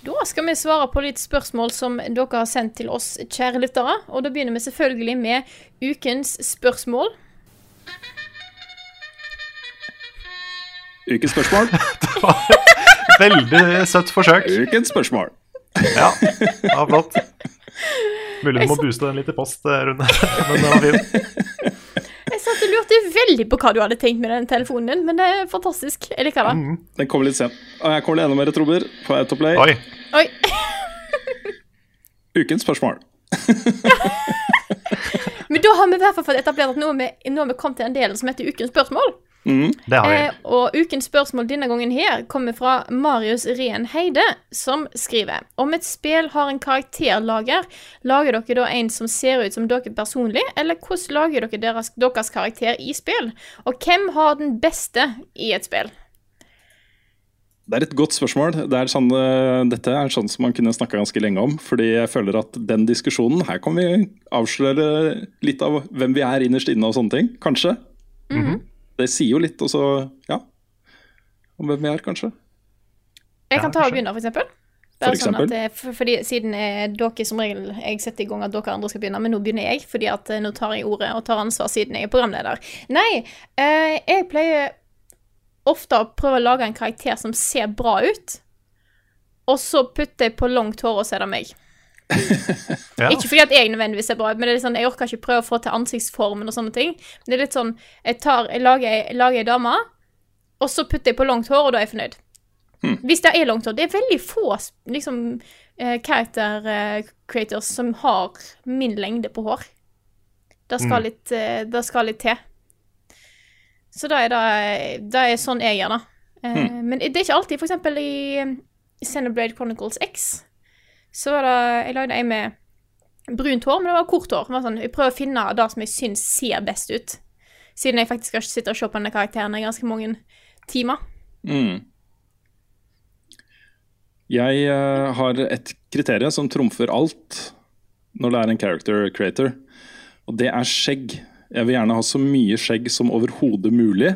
Da skal vi svare på litt spørsmål som dere har sendt til oss, kjære lyttere. Og da begynner vi selvfølgelig med ukens spørsmål. Ukens spørsmål. Det var Veldig søtt forsøk. Ukens spørsmål. Ja, det var flott. Mulig du må booste den litt i post, eh, Rune. Men det var fint. Jeg lurte veldig på hva du hadde tenkt med den telefonen din, men det er fantastisk. Jeg liker det. Den kommer litt sent. Og her kommer det enda mer trommer på Autoplay. Oi. Oi. Ukens spørsmål. Men da har vi i hvert fall fått etablert at nå har vi, nå har vi kommet til en del som heter Ukens spørsmål. Det har vi. Eh, og ukens spørsmål denne gangen her kommer fra Marius Rehn Heide, som skriver Om et spill har en karakterlager, lager dere da en som ser ut som dere personlig, eller hvordan lager dere deres, deres karakter i spill? Og hvem har den beste i et spill? Det er et godt spørsmål. Det er sånn, eh, dette er sånn som man kunne snakka ganske lenge om. Fordi jeg føler at den diskusjonen Her kan vi avsløre litt av hvem vi er innerst inne og sånne ting. Kanskje. Det sier jo litt og så ja, om hvem vi er, kanskje. Jeg kan ta og begynne, for eksempel. For eksempel? sånn at, for, fordi Siden eh, dere som regel jeg setter i gang at dere andre skal begynne, men nå begynner jeg, fordi at eh, nå tar jeg ordet og tar ansvar siden jeg er programleder. Nei, eh, jeg pleier ofte å prøve å lage en karakter som ser bra ut, og så putter jeg på langt hår, og så er det meg. Ja. Ikke fordi at jeg nødvendigvis er bra men det er sånn, jeg orker ikke prøve å få til ansiktsformen og sånne ting. Men det er litt sånn Jeg, tar, jeg lager jeg lager ei dame, og så putter jeg på langt hår, og da er jeg fornøyd. Hvis det er langt hår. Det er veldig få liksom, eh, character eh, creators som har min lengde på hår. Det skal, litt, eh, det skal litt til. Så da er det, det er sånn jeg gjør det. Hmm. Men det er ikke alltid. For eksempel i Xenoblade Chronicles X så var det Jeg lagde en med brunt hår, men det var kort hår. Det var sånn, jeg prøver å finne det som jeg syns ser best ut. Siden jeg faktisk skal sitte og se på denne karakteren i ganske mange timer. Mm. Jeg uh, har et kriterium som trumfer alt når det er en character creator, og det er skjegg. Jeg vil gjerne ha så mye skjegg som overhodet mulig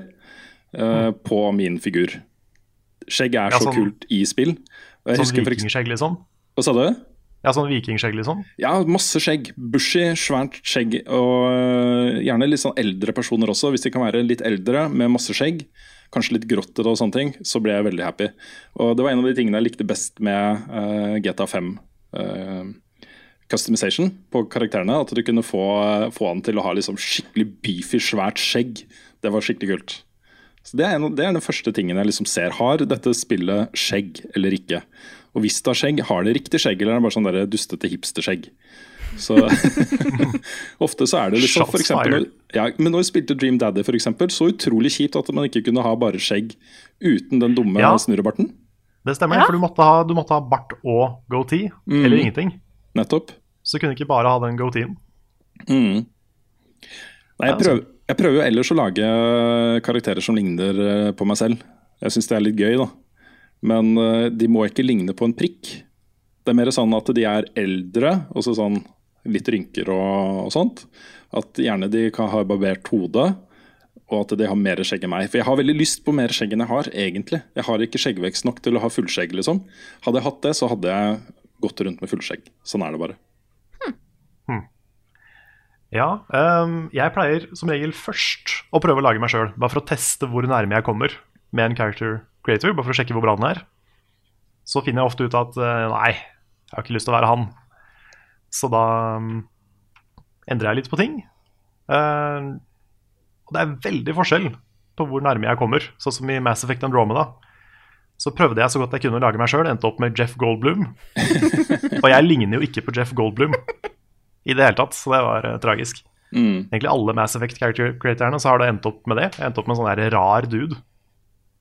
eh, på min figur. Skjegg er Ja, så sånn- kult i spill. Jeg Sånn vikingskjegg, liksom? Hva sa du? Ja, sånn vikingskjegg, liksom? Ja, masse skjegg. Bushy, svært skjegg. Og øh, gjerne litt sånn eldre personer også, hvis de kan være litt eldre med masse skjegg. Kanskje litt grottete og sånne ting. Så ble jeg veldig happy. Og det var en av de tingene jeg likte best med uh, GTA 5. Uh, customization på karakterene. At du kunne få, få han til å ha liksom skikkelig beefy, svært skjegg. Det var skikkelig kult. Så Det er, en, det er den første tingen jeg liksom ser. Har dette spillet skjegg eller ikke? Og hvis det har skjegg, har det riktig skjegg, eller er det bare sånn der dustete hipsterskjegg? Så Ofte så er det liksom Shots for eksempel, fired. ja, Men når vi spilte Dream Daddy, for eksempel, så utrolig kjipt at man ikke kunne ha bare skjegg uten den dumme Ja. snurrebarten. Det stemmer, Ja. for du måtte, ha, du måtte ha bart og goatee, Mm. eller ingenting. Nettopp. Så kunne ikke bare ha den goateen. Mm. Nei, jeg, altså. prøver, jeg prøver jo ellers å lage karakterer som ligner eh, på meg selv. Jeg syns det er litt gøy, da. Men eh, de må ikke ligne på en prikk. Det er mer sånn at de er eldre, og så sånn litt rynker og, og sånt. At gjerne de kan ha barbert hode, og at de har mer skjegg enn meg. For jeg har veldig lyst på mer skjegg enn jeg har, egentlig. Jeg har ikke skjeggvekst nok til å ha fullskjegg, liksom. Hadde jeg hatt det, så hadde jeg gått rundt med fullskjegg. Sånn er det bare. Ja, um, jeg pleier som regel først å prøve å lage meg sjøl, bare for å teste hvor nærme jeg kommer med en character creator, bare for å sjekke hvor bra den er. Så finner jeg ofte ut at eh, nei, jeg har ikke lyst til å være han. Så da ehm, endrer jeg litt på ting. Eh, og det er veldig forskjell på hvor nærme jeg kommer. Sånn som i Mass Effect Andromeda. Så prøvde jeg så godt jeg kunne å lage meg sjøl, endte opp med Jeff Goldblum. og jeg ligner jo ikke på Jeff Goldblum i det hele tatt, så det var eh, tragisk. Mm. Egentlig alle Mass Effect character creatorene så har det endt opp med det. Jeg endte opp med en sånn der rar dude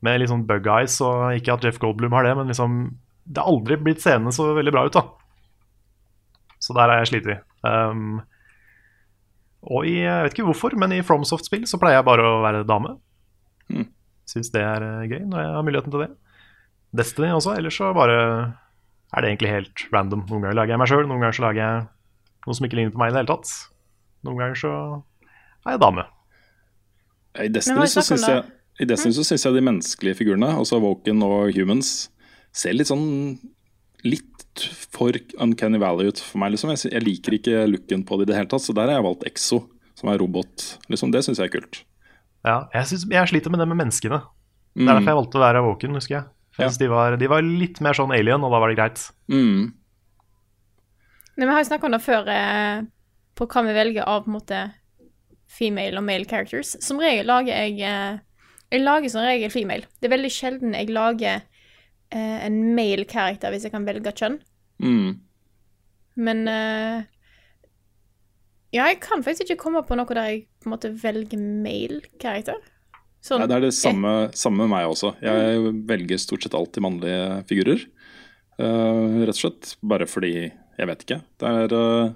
med litt sånn bug eyes, og ikke at Jeff Goldblum har det, men liksom Det har aldri blitt seende så veldig bra ut, da. Så der er jeg slitt. Um, og i, jeg vet ikke hvorfor, men i FromSoft-spill så pleier jeg bare å være dame. Mm. Syns det er eh, gøy når jeg har muligheten til det. Destiny også, ellers så bare er det egentlig helt random. Noen ganger lager jeg meg sjøl, noen ganger så lager jeg noe som ikke ligner på meg i det hele tatt. Noen ganger så er jeg dame. I Destiny, så syns jeg, i Destiny så synes jeg de menneskelige figurene, altså Woken og Humans, ser litt sånn litt for uncanny valley ut for meg. liksom. Jeg, jeg liker ikke looken på det i det hele tatt, så der har jeg valgt Exo, som er robot. liksom. Det syns jeg er kult. Ja, jeg, synes, jeg sliter med det med menneskene. Det er Mm. derfor jeg valgte å være Woken, husker jeg. For Ja. de, var, de var litt mer sånn alien, og da var det greit. Mm. Men vi har jo snakka om det før, eh, på hva vi velger av på en måte female og male characters. Som regel lager jeg eh, Jeg lager som regel female. Det er veldig sjelden jeg lager eh, en male character hvis jeg kan velge kjønn. Mm. Men eh, Ja, jeg kan faktisk ikke komme på noe der jeg på en måte velger male character. Sånn, Ja, det er det samme, samme med meg også. Jeg velger stort sett alltid mannlige figurer. Uh, rett og slett bare fordi Jeg vet ikke. Det er eh,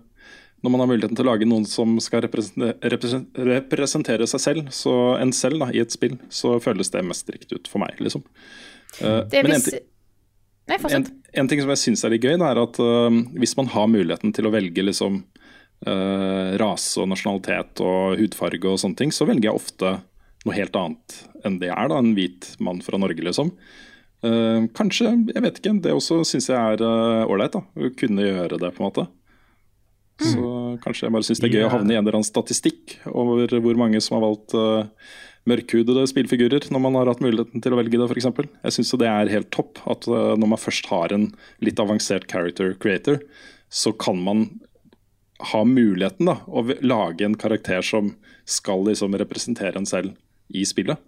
Når man har muligheten til å lage noen som skal representere, seg selv, så en selv da, i et spill, så føles det mest riktig ut for meg, liksom. Eh, det men en hvis Nei, en, en ting som jeg syns er litt gøy, er at uh, hvis man har muligheten til å velge liksom uh, rase og nasjonalitet og hudfarge og sånne ting, så velger jeg ofte noe helt annet enn det jeg er, da, en hvit mann fra Norge, liksom. Uh, kanskje, jeg vet ikke. Det også syns jeg er ålreit, Uh, Å kunne gjøre det, på en måte. Så kanskje jeg bare syns det er gøy å havne i en eller annen statistikk over hvor mange som har valgt uh, mørkhudede spillfigurer når man har hatt muligheten til å velge det, f.eks. Jeg syns det er helt topp at uh, når man først har en litt avansert character creator, så kan man ha muligheten da, å lage en karakter som skal liksom representere en selv i spillet.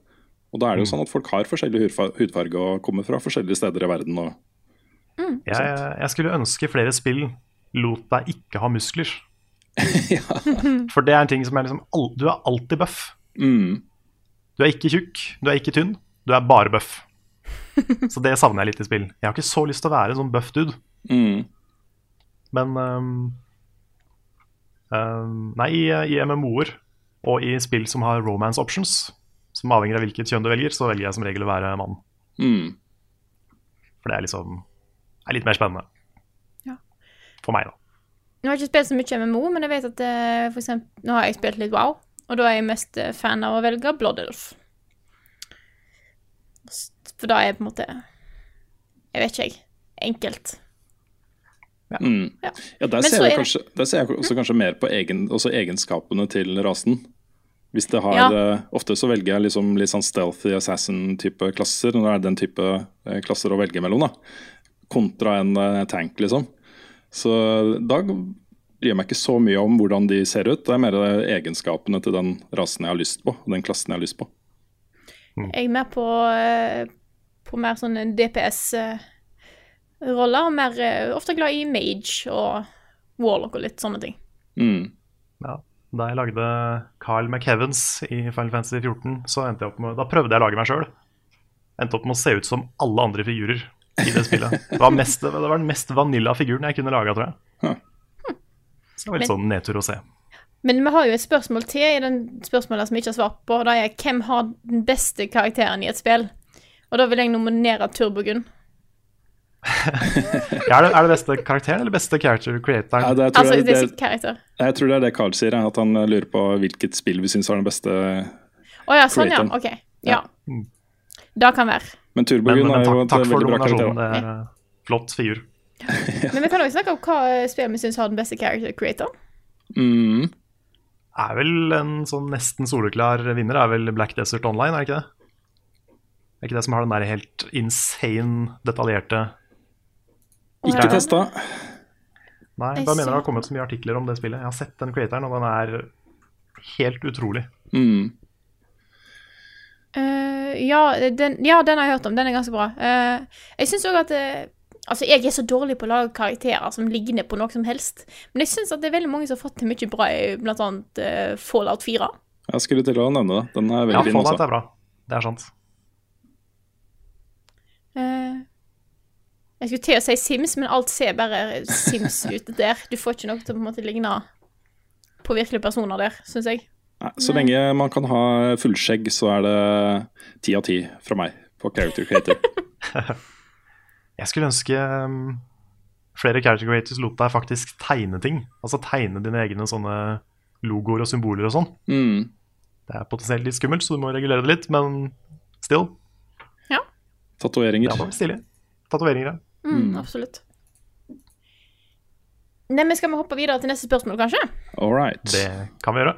Og da er det jo sånn at folk har forskjellig hudfa- hudfarge og kommer fra forskjellige steder i verden. Og, Jeg, jeg skulle ønske flere spill lot deg ikke ha muskler. ja. For det er en ting som er liksom Du er alltid buff. mm, Du er ikke tjukk, du er ikke tynn, du er bare buff. Så det savner jeg litt i spill. Jeg har ikke så lyst til å være en sånn buff dude, mm, men um, um, Nei, i, i MMO-er og i spill som har romance options, som avhenger av hvilket kjønn du velger, så velger jeg som regel å være mann. mm. For det er liksom er litt mer spennende. Ja. For meg, da. Nå har jeg ikke spilt så mye MMO, men jeg vet at eh, for eksempel, nå har jeg spilt litt WoW, og da er jeg mest eh, fan av å velge Blood Elf. For da er jeg på en måte Jeg vet ikke, jeg. Enkelt. Mm. Ja. Ja, der ser, jeg det- kanskje, der ser jeg også kanskje mer på egen, også egenskapene til rasen. Hvis det har, Ja. eh, Ofte så velger jeg liksom litt sånn stealthy assassin-type klasser. Når det er den type klasser å velge mellom. da Kontra en tank, liksom. Så Dag bryr meg ikke så mye om hvordan de ser ut. Det er mer egenskapene til den rasen jeg har lyst på, og den klassen jeg har lyst på. Jeg er mer på, eh, på mer sånn DPS-roller, og mer eh, ofte glad i mage og warlock og litt sånne ting. Mm. Ja. Da jeg lagde Carl McHeavens i Final Fantasy 14, så endte jeg opp med Da prøvde jeg å lage meg sjøl. Endte opp med å se ut som alle andre figurer i det spillet. Det var, mest, det var den mest vanilla figuren jeg kunne laga, tror jeg. Så det var litt sånn nedtur å se. Men vi har jo et spørsmål til i den spørsmålet som vi ikke har svart på. og Det er hvem har den beste karakteren i et spill? Og da vil jeg nominere Turbogun. Ja, er, det, er det beste karakteren eller beste character creator? Ja, det, jeg, Altså, det, det er det, jeg tror det er det Carl sier, at han lurer på hvilket spill vi syns har den beste. oh, ja, sånn ja. Okay. Ja. Ja. Det kan være. Men Turbogun er jo takk, et takk for veldig bra karakter. Det er eh, flott figur. Men vi kan også snakke om hva eh, vi syns har den beste character creator. Mm. Er vel en sånn nesten soleklar vinner, er vel Black Desert Online, er det ikke det? Er ikke det som har den der helt insane, detaljerte Ikke Ja. testa. Nei, jeg bare mener det har kommet så mye artikler om det spillet. Jeg har sett den creatoren, og den er helt utrolig. Mm. Eh, ja, den, ja, den har jeg hørt om. Den er ganske bra. Uh, jeg syns òg at uh, Altså, jeg er så dårlig på å lage karakterer som ligner på noe som helst. Men jeg syns at det er veldig mange som har fått til mye bra i blant annet Fallout 4. Jeg skulle til å nevne det. Den er veldig Ja, fin Fallout også. er bra. Det er sant. Eh, jeg skulle til å si Sims, men alt ser bare Sims ut der. Du får ikke noe til å på en måte ligne på virkelige personer der, syns jeg. Nei, Så lenge man kan ha fullskjegg, så er det ti av ti fra meg på Character Creator. Jeg skulle ønske um, flere character creators lot deg faktisk tegne ting. Altså tegne dine egne sånne logoer og symboler og sånn. Mm. Det er potensielt litt skummelt, så du må regulere det litt, men still. Ja. Tatoveringer. vært stilig. Tatoveringer, ja. Mm, Absolutt. Nei, men Skal vi hoppe videre til neste spørsmål, kanskje? All right. Det kan vi gjøre.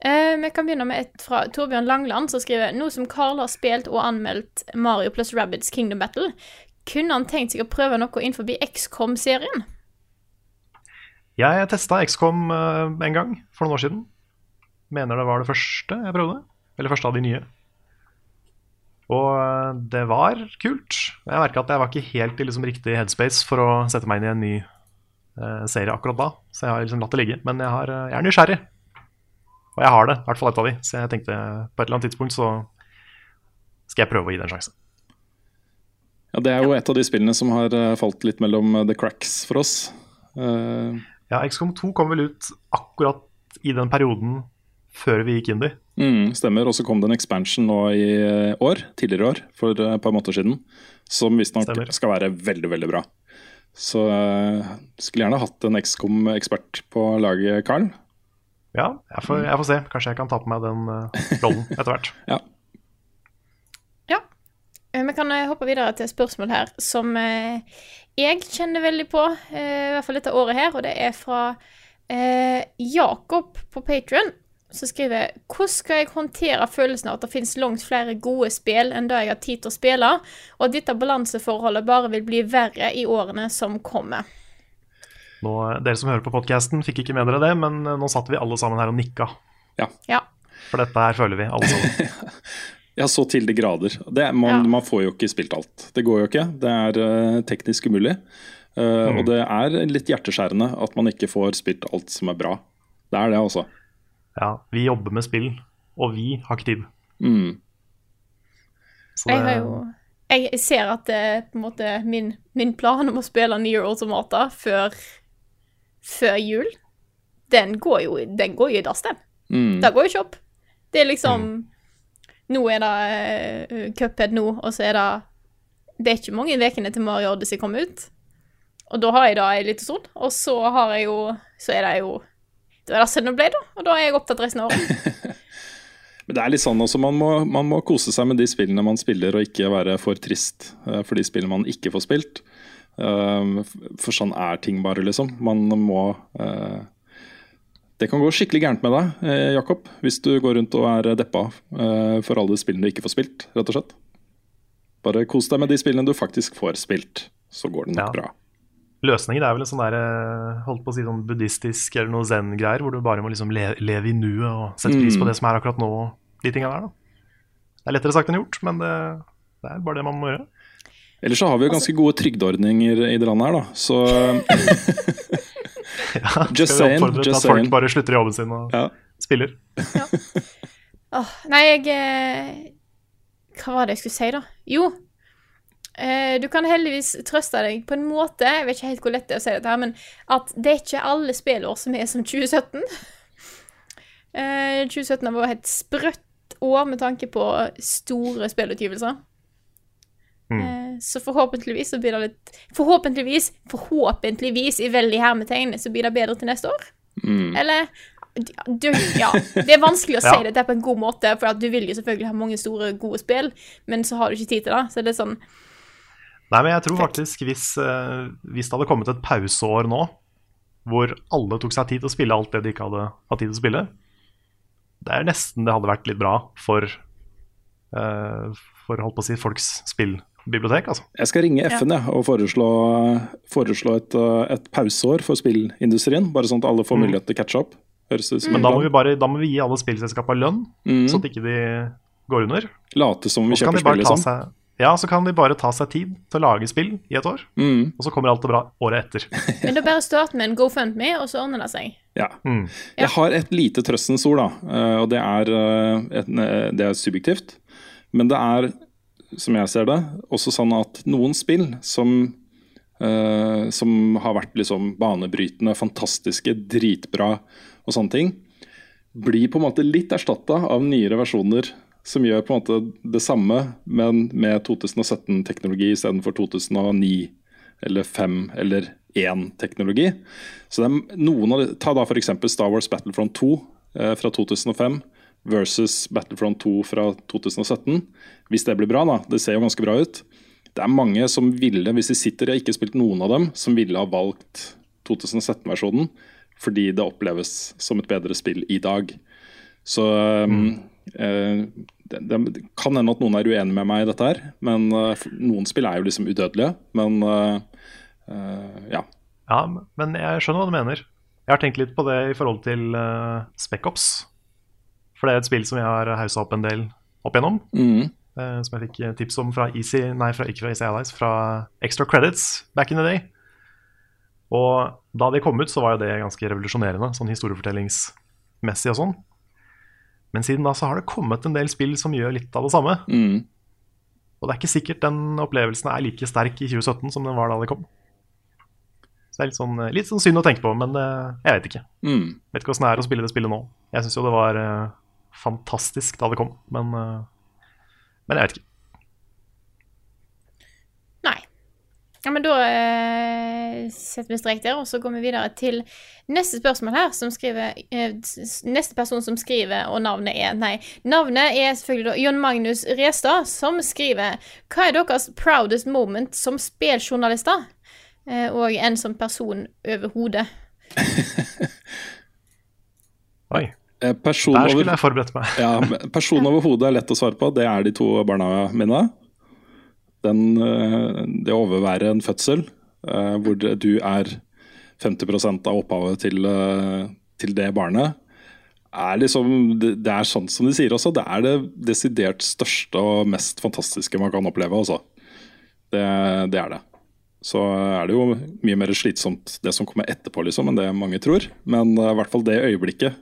Eh, vi kan begynne med et fra Torbjørn Langland, som skriver Nå som Carl har spilt og anmeldt Mario pluss Rabbids Kingdom Battle, kunne han tenkt seg å prøve noe innenfor XCOM-serien? Jeg testa XCOM eh, en gang for noen år siden. Mener det var det første jeg prøvde. Eller første av de nye. Og eh, det var kult. Jeg merka at jeg var ikke helt i liksom riktig headspace for å sette meg inn i en ny serie akkurat da. Så jeg har liksom latt det ligge. Men jeg, har, jeg er nysgjerrig. Og jeg har det, i hvert fall et av de. Så jeg tenkte på et eller annet tidspunkt så skal jeg prøve å gi det en sjanse. Ja, det er jo et av de spillene som har eh, falt litt mellom eh, the cracks for oss. Uh... Ja, XCOM 2 kom vel ut akkurat i den perioden før vi gikk inn i. mm, stemmer. Og så kom det en expansion nå i år, tidligere i år, for et par måneder siden, som visstnok skal være veldig, veldig bra. Så uh, skulle gjerne hatt en XCOM-ekspert på laget, Carl. Ja, jeg får, jeg får se. Kanskje jeg kan ta på meg den eh, rollen etter hvert. Ja. Ja. Eh, Vi kan eh, hoppe videre til et spørsmål her som jeg kjenner veldig på, i hvert fall dette året her, og det er fra eh, Jakob på Patrion, som skriver Hvordan skal jeg håndtere følelsen av at det finnes langt flere gode spill enn det jeg har tid til å spille, og at dette balanseforholdet bare vil bli verre i årene som kommer? Nå, dere som hører på podkasten, fikk ikke med dere det, men eh, nå satt vi alle sammen her og nikka. Ja. For dette her føler vi, alle sammen. Ja, så til de grader. Det, man, Ja. man får jo ikke spilt alt. Det går jo ikke. Det er uh, teknisk umulig. Eh, Og det er litt hjerteskjærende at man ikke får spilt alt som er bra. Det er det, altså. Ja, vi jobber med spill, og vi har ikke tid. Mm. Så Jeg har jo Jeg ser at det, på en måte min, min plan om å spille Nier Automata før, før jul, den går jo, den går jo i dass, den. Mm. Det går jo ikke opp. Det er liksom Nå er det uh, Cuphead nå, og så er det Det er ikke mange ukene til Mario Odyssey kommer ut. Og da har jeg det en liten stund, og så har jeg jo Så er det jo Det var det Xenoblade, da, og da er jeg opptatt resten av året. Men det er litt sånn også, man må, man må kose seg med de spillene man spiller, og ikke være for trist eh, for de spillene man ikke får spilt. Eh, For sånn er ting bare, liksom. Man må eh, Det kan gå skikkelig gærent med deg, eh, Jakob, hvis du går rundt og er deppa eh, for alle spillene du ikke får spilt, rett og slett. Bare kos deg med de spillene du faktisk får spilt, så går det nok Ja. bra. løsningen er vel en sånn der, holdt på å si sånn buddhistisk eller noe zen-greier, hvor du bare må liksom le leve i nuet og sette pris på Mm. det som er akkurat nå, de tinga der, da. Det er lettere sagt enn gjort, men det, det er bare det man må gjøre. Ellers så har vi jo ganske gode trygdeordninger i det landet her, da. Så Ja, Just skal vi saying, oppfordre til at folk saying. bare slutter i jobben sin og ja. spiller. Åh, nei, jeg eh, Hva var det jeg skulle si, da? Jo. Eh, du kan heldigvis trøste deg på en måte, jeg vet ikke helt hvor lett det er å si dette, her, men at det er ikke alle spillår som er som 2017. Eh, 2017 har vært et sprøtt år med tanke på store spillutgivelser. Mm. Eh, Så forhåpentligvis så blir det litt Forhåpentligvis, forhåpentligvis i veldig hermetegn, så blir det bedre til neste år. Mm. Eller du, ja, det er vanskelig å si Ja. dette på en god måte, for at du vil jo selvfølgelig ha mange store, gode spill, men så har du ikke tid til det. Så det er sånn Nei, men jeg tror faktisk hvis, eh, hvis det hadde kommet et pauseår nå, hvor alle tok seg tid til å spille alt det de ikke hadde hatt tid til å spille, det er nesten det hadde vært litt bra for, uh, for holdt på å si, folks spillbibliotek, altså. Jeg skal ringe FN jeg, og foreslå, foreslå et, uh, et pauseår for spillindustrien. Bare sånn at alle får Mm. mulighet til å catche up. Høres ut som Men da må, vi bare, da må vi gi alle spillselskapene lønn, Mm. så at ikke de går under. Late som vi Og kjøper spill, liksom. seg, ja, så kan de bare ta seg tid til å lage spill i et år, Mm. og så kommer alt det bra året etter. Men da bare start med en GoFundMe, og så ordner det seg. Ja. Mm. Jeg har et lite trøstens ord, da. eh, Og det er, eh, et, det er subjektivt. Men det er, som jeg ser det, også sånn at noen spill som uh, som har vært liksom banebrytende, fantastiske, dritbra og sånne ting, blir på en måte litt erstatta av nyere versjoner som gjør på en måte det samme, men med 2017-teknologi istedenfor 2009 eller 5 eller 1-teknologi. Så det er noen av de, Ta da f.eks. Star Wars Battlefront 2 eh, fra 2005 versus Battlefront 2 fra 2017. Hvis det blir bra, da. Det ser jo ganske bra ut. Det er mange som ville, hvis de sitter og ikke har spilt noen av dem, som ville ha valgt 2017-versjonen fordi det oppleves som et bedre spill i dag. Så mm. eh, det, det kan hende at noen er uenig med meg i dette her, men eh, noen spill er jo liksom udødelige. Men eh, eh, ja. Ja, men jeg skjønner hva du mener. Jeg har tenkt litt på det i forhold til uh, Spec-Ops. For det er et spill som jeg har haussa opp en del opp igjennom. Mm. Uh, som jeg fikk tips om fra Easy, nei, fra, ikke fra Easy Allies, fra Extra Credits back in the day. Og da de kom ut, så var jo det ganske revolusjonerende, sånn historiefortellingsmessig og sånn. Men siden da så har det kommet en del spill som gjør litt av det samme. Mm. Og det er ikke sikkert den opplevelsen er like sterk i 2017 som den var da det kom. Så det er litt sånn, litt sånn synd å tenke på, men eh, jeg vet ikke. Mm. Vet ikke åssen det er å spille det spillet nå. Jeg syns jo det var eh, fantastisk da det kom, men, eh, men jeg vet ikke. Nei. Ja, men da eh, setter vi strek der, og så går vi videre til neste spørsmål her, som skriver eh, Neste person som skriver, og navnet er Nei, navnet er selvfølgelig da Jon Magnus Restad, som skriver Hva er deres proudest moment som spilljournalister? Eh, og en som person overhodet. Oi, Person der skulle jeg forberedt meg. ja, person over hodet er lett å svare på. Det er de to barna mine. Den, eh, det å overvære en fødsel eh, hvor du er 50% av opphavet til, eh, til det barnet, er liksom det, er sånn som de sier også. Det er det desidert største og mest fantastiske man kan oppleve, Også. Det, det er det. Så er det jo mye mer slitsomt det som kommer etterpå, liksom, enn det mange tror. Men eh, i hvert fall det øyeblikket,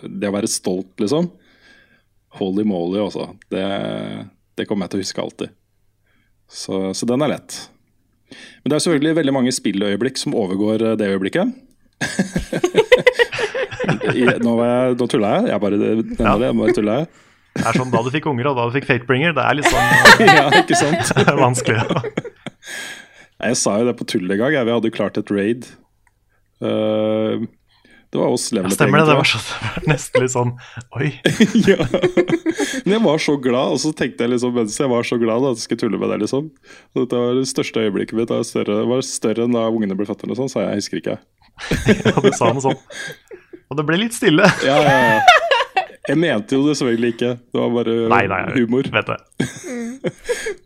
det å være stolt, liksom. Holy moly, altså. Det, det kommer jeg til å huske alltid. Så, så den er lett. Men det er selvfølgelig veldig mange spilløyeblikk som overgår eh, det øyeblikket. I, nå, jeg, nå tulla jeg. Jeg bare Ja. det. Jeg bare tulla jeg. Det er sånn da du fikk unger og da du fikk Fatebringer. Det er litt sånn ja, ikke sant? eh, vanskelig. Ja. Jeg sa jo det på tull en gang. Vi hadde klart et raid. Eh, det var oss Ja, stemmer det. Det var, så, det var nesten litt sånn Oi. ja. Men jeg var så glad, og så tenkte jeg liksom mens jeg var så glad da, at jeg skulle tulle med deg, liksom. Og Dette var det største øyeblikket mitt. Det var større, var større enn da ungene ble født, eller sånn, sa jeg. Jeg husker ikke. Ja, du sa noe sånt. Og det ble litt stille. Ja, ja, ja. Jeg mente jo det selvfølgelig ikke. Det var bare Nei, nei, humor. vet det.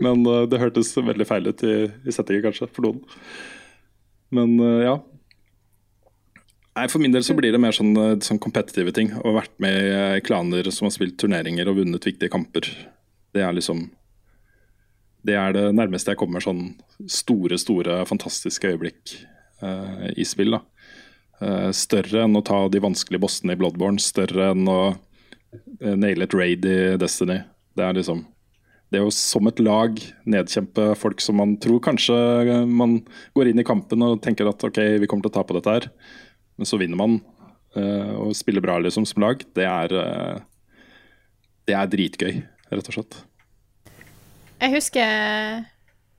Men uh, det hørtes veldig feil ut i, i settingen, kanskje, for noen. Men uh, ja. Nei, For min del så blir det mer sånn, eh, sånn kompetitive ting. Og vært med i eh, klaner som har spilt turneringer og vunnet viktige kamper. Det er liksom Det er det nærmeste jeg kommer sånn store, store, fantastiske øyeblikk uh, i spill. da. Uh, større enn å ta de vanskelige bossene i Bloodborne. Større enn å naile et raid i Destiny. Det er liksom det å som et lag nedkjempe folk som man tror kanskje man går inn i kampen og tenker at ok, vi kommer til å ta på dette her, men så vinner man eh, og spiller bra liksom som lag, det er eh, Det er dritgøy, rett og slett. Jeg husker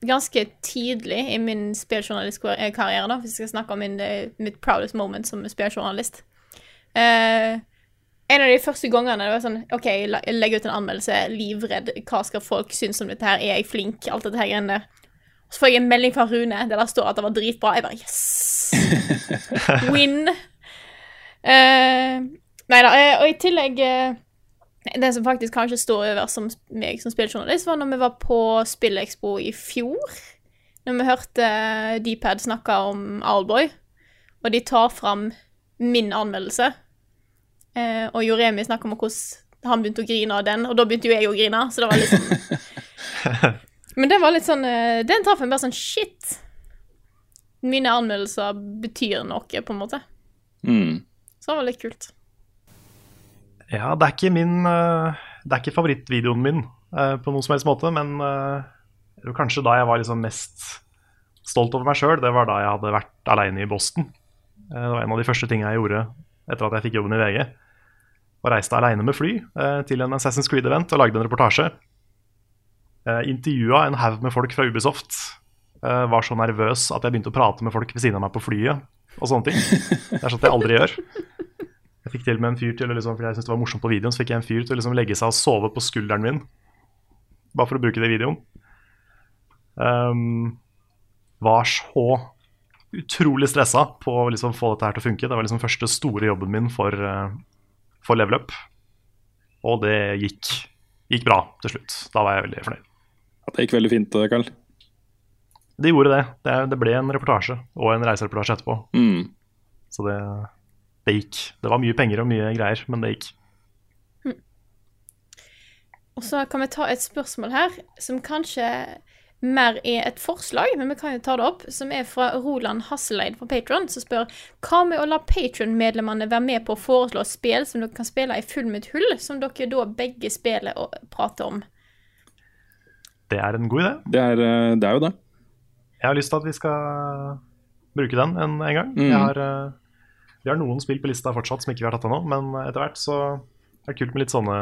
ganske tidlig i min spilljournalistkarriere, hvis jeg skal snakke om min, mitt proudest moment som spilljournalist Uh, En av de første gangene det var sånn OK, jeg legger ut en anmeldelse, livredd. Hva skal folk synes om dette her? Er jeg flink? Alt dette her greiene der. Så får jeg en melding fra Rune der det står at det var dritbra. Jeg bare Yes! Win. Uh, nei da. eh, og i tillegg eh, Det som faktisk kanskje står over som meg som spilljournalist, var når vi var på Spillekspo i fjor. Når vi hørte Dpad snakke om Owlboy, og de tar fram min anmeldelse. Uh, og Joremi snakker om hvordan han begynte å grine av den, og da begynte jo jeg å grine, så det var sånn Men det var litt sånn Den traff en bare sånn Shit! Mine anmeldelser betyr noe, på en måte. Mm. Så det var litt kult. Ja, det er ikke min eh, Det er ikke favorittvideoen min eh, på noen som helst måte, men eh, kanskje da jeg var liksom mest stolt over meg sjøl, det var da jeg hadde vært aleine i Boston. Det var en av de første tingene jeg gjorde etter at jeg fikk jobben i VG. Og reiste aleine med fly til en Assassin's Creed-event og lagde en reportasje. Eh, Intervjua en haug med folk fra Ubisoft. Eh, Var så nervøs at jeg begynte å prate med folk ved siden av meg på flyet og sånne ting. Det er sånt jeg aldri gjør. Jeg fikk til med en fyr til liksom, fordi jeg syntes det var morsomt på videoen, så fikk jeg en fyr til å liksom legge seg og sove på skulderen min. Bare for å bruke det i videoen. Um, var så utrolig stressa på å liksom få dette her til å funke. Det var liksom første store jobben min for, eh, for level up. Og det gikk, gikk bra til slutt. Da var jeg veldig fornøyd. Det gikk veldig fint, eh, Karl. Det gjorde det. Det, det ble en reportasje og en reisereportasje etterpå. Mm. Så det, det gikk. Det var mye penger og mye greier, men det gikk. Og så kan vi ta et spørsmål her, som kanskje mer er et forslag, men vi kan jo ta det opp, som er fra Roland Hasseleid fra Patron, som spør hva med å la Patron-medlemmene være med på å foreslå spill som dere kan spille i full mitt hull, som dere da begge spiller og prater om? Det er en god idé. Det, er, eh, det er jo det. Jeg har lyst til at vi skal bruke den en, en gang. Mm. Har, eh, vi har noen spill på lista fortsatt som ikke vi har tatt ennå, men etter hvert så er det kult med litt sånne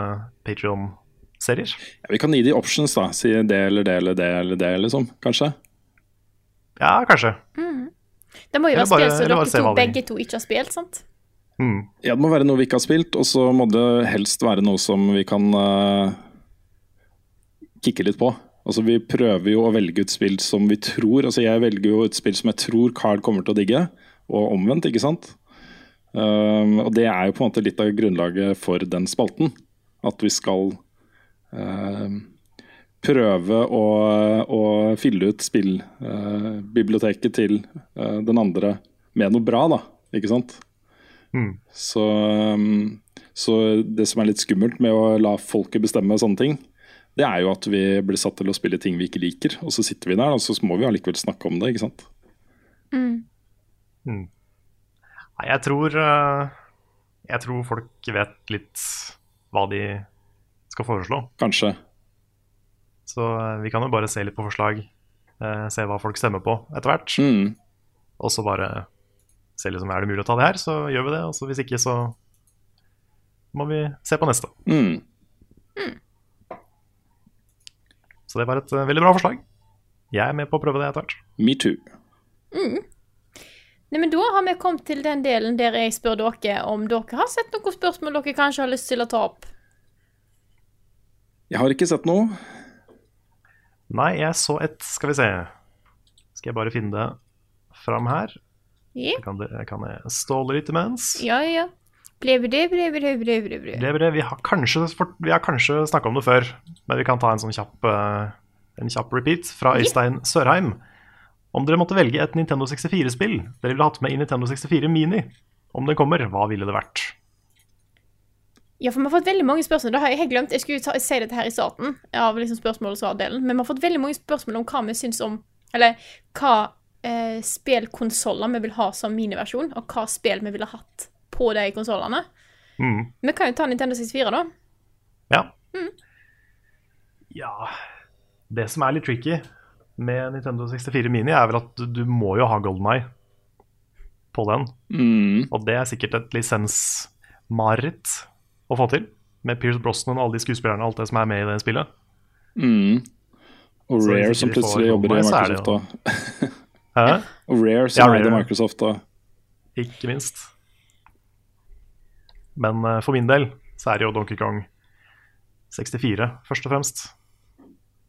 Patrion-serier. Ja, vi kan gi de options, da. Si det eller det eller det eller det, liksom. Kanskje. Ja, kanskje. Det må jo være spill som dere se to, begge to ikke har spilt, sant? Mm. Ja, det må være noe vi ikke har spilt, og så må det helst være noe som vi kan uh, kikke litt på. Altså Vi prøver jo å velge ut spill som vi tror Altså Jeg velger jo et spill som jeg tror Carl kommer til å digge, og omvendt, ikke sant? Um, og det er jo på en måte litt av grunnlaget for den spalten. At vi skal um, prøve å, å fylle ut spillbiblioteket til uh, den andre med noe bra, da. Ikke sant? Mm. Så, um, så det som er litt skummelt med å la folket bestemme sånne ting, det er jo at vi blir satt til å spille ting vi ikke liker, og så sitter vi der, og så må vi allikevel snakke om det, ikke sant. Nei, jeg tror eh, Jeg tror folk vet litt hva de skal foreslå. Kanskje. Så eh, vi kan jo bare se litt på forslag, eh, se hva folk stemmer på etter hvert. Mm. Og så bare se liksom, er det mulig å ta det her, så gjør vi det. Og så hvis ikke, så må vi se på neste. Mm. Så det var et eh, veldig bra forslag. Jeg er med på å prøve det etter hvert. Me too. Nei, men Da har vi kommet til den delen der jeg spør dere om dere har sett noen spørsmål dere kanskje har lyst til å ta opp. Jeg har ikke sett noe. Nei, jeg så et Skal vi se. Skal jeg bare finne det fram her? Yeah. Kan, det, kan jeg ståle litt imens? ja. ja. Ble. Det, det, vi har kanskje, vi har kanskje snakka om det før, men vi kan ta en sånn kjapp, eh, en kjapp repeat fra Øystein Sørheim. Om dere måtte velge et Nintendo 64-spill dere ville hatt med i Nintendo 64 Mini, om den kommer, hva ville det vært? Ja, for vi har fått veldig mange spørsmål. Det har jeg helt glemt. Jeg skulle ta, si dette her i starten av liksom spørsmål og svar-delen. Men vi har fått veldig mange spørsmål om hva vi syns om Eller hva eh, spillkonsoller vi vil ha som miniversjon, og hva spill vi ville hatt på de konsollene. Mm. Vi kan jo ta Nintendo 64, da. Ja. Ja Det som er litt tricky med Nintendo 64 Mini, er vel at du, må jo ha Golden Eye på den. Mm. Og det er sikkert et lisensmareritt å få til. Med Pierce Brosnan og alle de skuespillerne og alt det som er med i det spillet. Mm. Og Så Rare som plutselig jobber i Microsoft da. Og Rare Ja, som er i Microsoft da. Ikke minst. Men eh, for min del så er det jo Donkey Kong 64 først og fremst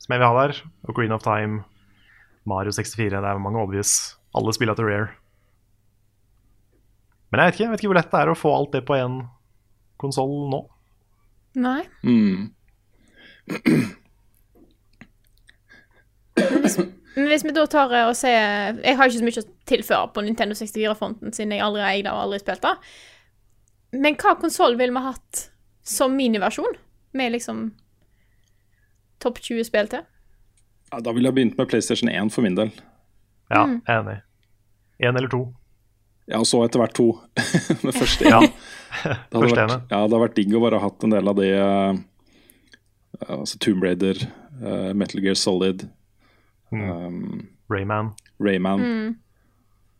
som jeg vil ha der. Og Green of Time, Mario 64. Det er mange obvious. Alle spiller til Rare. Men jeg vet ikke, jeg vet ikke hvor lett det er å få alt det på én konsoll nå. Nei. Mm. Men hvis vi da tar eh, og ser Jeg har ikke så mye å tilføre på Nintendo 64-fronten, siden jeg aldri har eid det og aldri spilt det. Men hva konsoll ville vi hatt som miniversjon? Med liksom topp 20 spill til? Ja, da ville jeg begynt med PlayStation 1 for min del. Ja, er enig. Én eller to. Ja, og så etter hvert to. med først Ja. én. Det hadde vært, ja, det hadde vært digg å bare ha hatt en del av de uh, altså Tomb Raider, uh, Metal Gear Solid, um, Rayman, Rayman,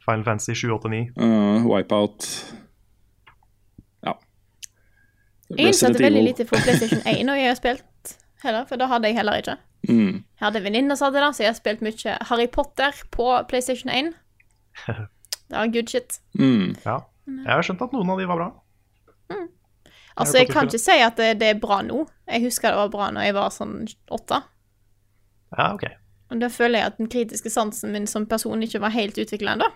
Final Fantasy 789. Uh, Wipeout Ja. Jeg innsatte Resident veldig lite for PlayStation 1 når jeg har spilt heller, for da hadde jeg heller ikke. Mm. Jeg hadde venninner som hadde det, så jeg har spilt mye Harry Potter på PlayStation 1. Det var good shit. Mm. Ja. Jeg har skjønt at noen av de var bra. Altså, jeg kan ikke si at det, det er bra nå. Jeg husker det var bra når jeg var sånn åtte. Ja, ok. Og da føler jeg at den kritiske sansen min som person ikke var helt utvikla ennå.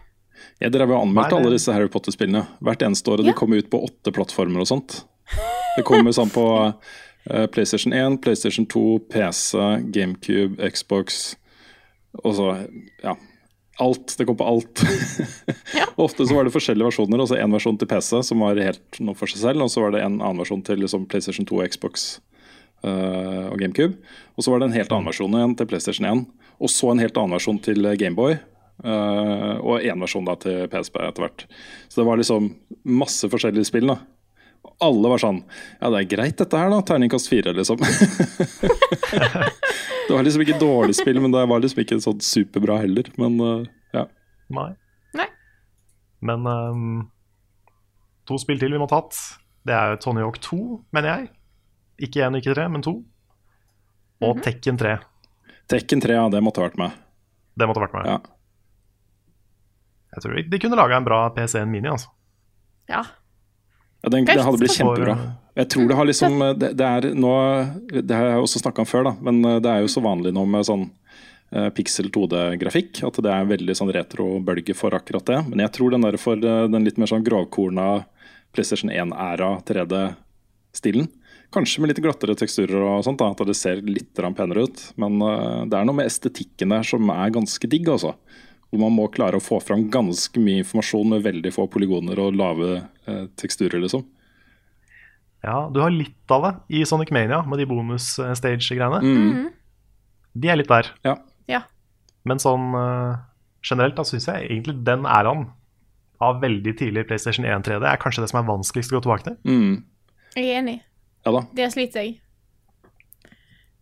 Jeg drev og anmeldte Nei, det- alle disse Harry Potter-spillene hvert eneste år, og Ja. de kom ut på åtte plattformer og sånt. Det kommer sånn på uh, PlayStation 1, PlayStation 2, PC, GameCube, Xbox og så ja. Alt. Det kom på alt. Ja. Ofte så var det forskjellige versjoner. Altså En versjon til PC som var helt noe for seg selv, og så var det en annen versjon til liksom, PlayStation 2, Xbox uh, og GameCube. Og så var det en helt annen versjon igjen til PlayStation 1, og så en helt annen versjon til eh, Gameboy. Uh, og én versjon da til PSP etter hvert. Så det var liksom masse forskjellige spill. da Alle var sånn Ja, det er greit dette her, da. Terningkast fire, liksom. det var liksom ikke dårlig spill, men det var liksom ikke sånn superbra heller. Men uh, ja. Nei. Nei. Men um, to spill til vi måtte tatt. Det er Tony Hawk 2, mener jeg. Ikke én, ikke tre, men to. Og Mhm. Tekken 3. Tekken 3, ja, det måtte ha vært med. Det måtte vært med. Ja. Jeg tror de- de kunne laga en bra PC1 Mini, altså. Ja. Ja, den, det hadde blitt kjempebra. Jeg tror det har liksom Det, det er nå Det har jeg også snakka om før, da, men eh, det er jo så vanlig nå med sånn eh, pixel 2D-grafikk at det er en veldig sånn retro-bølge for akkurat det. Men jeg tror den der for eh, den litt mer sånn grovkorna PlayStation 1-æra 3D-stilen Kanskje med litt glattere teksturer og sånt, da, at det ser litt penere ut. Men det er noe med estetikken der som er ganske digg, altså. Hvor man må klare å få fram ganske mye informasjon med veldig få polygoner og lave eh, teksturer, liksom. Ja, du har litt av det i Sonic Mania med de bonus-stage-greiene. Mm. De er litt der. Ja. Ja. Men sånn eh, generelt da syns jeg egentlig den æraen av veldig tidlig PlayStation 1 3D er kanskje det som er vanskeligst å gå tilbake til. Mm. Jeg er enig. Ja da. Det sliter jeg.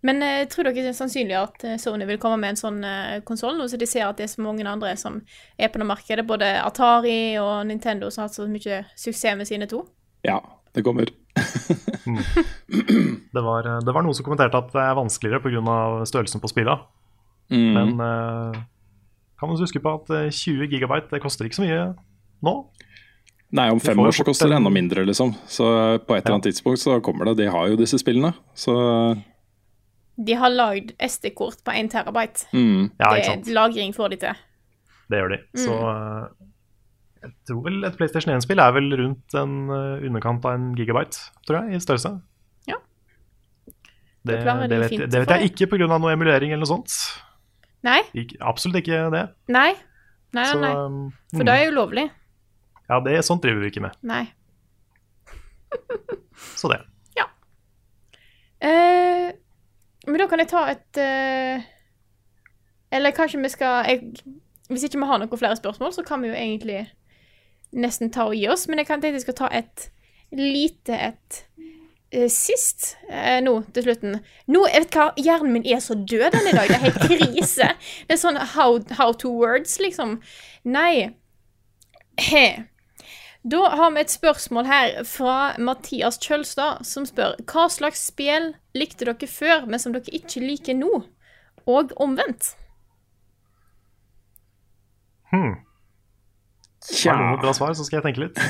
Men uh, tror dere det er sannsynlig at eh, Sony vil komme med en sånn uh, konsoll, nå som de ser at det er så mange andre som er på det markedet? Både Atari og Nintendo som har hatt så mye suksess med sine to. Ja, det kommer. Det var, eh, det var noen som kommenterte at det er vanskeligere pga. størrelsen på spillene. Mm. Men uh, kan man huske på at eh, 20 gigabyte det koster ikke så mye nå? Nei, om fem år så koster det enda mindre, liksom. Så på et eller annet tidspunkt så kommer det. De har jo disse spillene. Så De har lagd SD-kort på 1 terabyte. mm. Ja, det ikke er lagring får de til. Det gjør de. Så eh, jeg tror vel et PlayStation 1-spill er vel rundt en eh, underkant av en gigabyte, tror jeg, i størrelse. Ja. Det, det, det, vet, fint det vet jeg ikke pga. noe emulering eller noe sånt. Nei? Ikke, absolutt ikke det. Nei? Nei, nei, Så, nei. um, For mm. det er jo ulovlig. Ja, det, sånt driver vi ikke med. Nei. Så det. Eh, men da kan jeg ta et uh, Eller kanskje vi skal jeg, Hvis ikke vi har noen flere spørsmål, så kan vi jo egentlig nesten ta og gi oss. Men jeg kan tenke jeg skal ta et lite et uh, sist uh, nå til slutten. Nå, jeg vet hva, Hjernen min er så død den i dag. Det er helt krise. Det er sånn how, how to words, liksom. Nei. He. Da har vi et spørsmål her fra Mathias Kjølstad, som spør hva slags spill likte dere før, men som dere ikke liker nå? Og omvendt. Hmm. Har noe bra svar, så skal jeg tenke litt.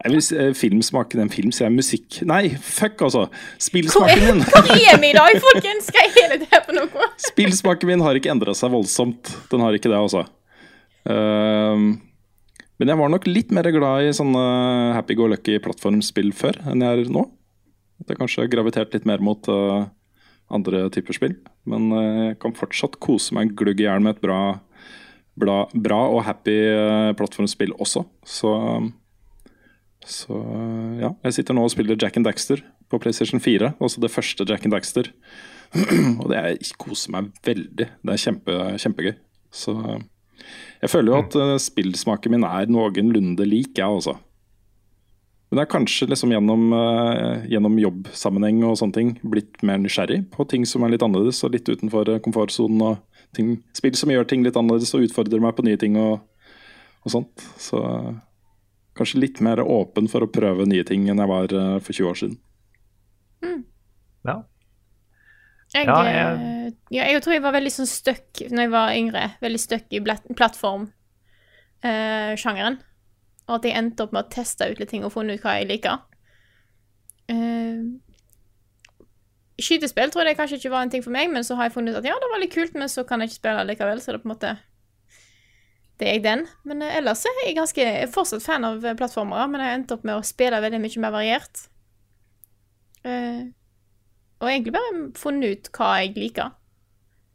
Jeg vil eh, film smaker en film, sier jeg musikk Nei, fuck, altså! Spillsmaken min Hvor er vi i dag, folkens? jeg hele det her på noe? Spillsmaken min har ikke endra seg voldsomt. Den har ikke det, altså. Ehm, men jeg var nok litt mer glad i sånne happy go lucky plattformspill før enn jeg er nå. At jeg kanskje har gravitert litt mer mot uh, andre typer spill. Men uh, jeg kan fortsatt kose meg glugg i hjel med et bra, bra, bra og happy uh, plattformspill også. Så, så ja. Jeg sitter nå og spiller Jack and Daxter på PlayStation 4. Altså det første Jack and Daxter. Og det er, koser meg veldig. Det er kjempe, kjempegøy. Så jeg føler jo at eh, spillsmaken min er noenlunde lik, jeg også. Men det er kanskje liksom gjennom, eh, gjennom jobbsammenheng og sånne ting blitt mer nysgjerrig på ting som er litt annerledes og litt utenfor eh, komfortsonen. og ting, Spill som gjør ting litt annerledes og utfordrer meg på nye ting og, og sånt. Så kanskje litt mer åpen for å prøve nye ting enn jeg var for 20 år siden. Ja. Jeg, Ja, ja, jeg- ja, jeg tror jeg var veldig sånn stuck når jeg var yngre. Veldig stuck i plattform-sjangeren. og at jeg endte opp med å teste ut litt ting og funnet ut hva jeg liker. Uh, skytespill tror jeg kanskje ikke var en ting for meg, men så har jeg funnet ut at ja, det var litt kult, men så kan jeg ikke spille likevel, så det er på en måte Det er jeg den. Men uh, ellers er jeg ganske jeg er fortsatt fan av plattformer plattformere, men jeg har endt opp med å spille veldig mye mer variert. Eh, og egentlig bare funnet ut hva jeg liker.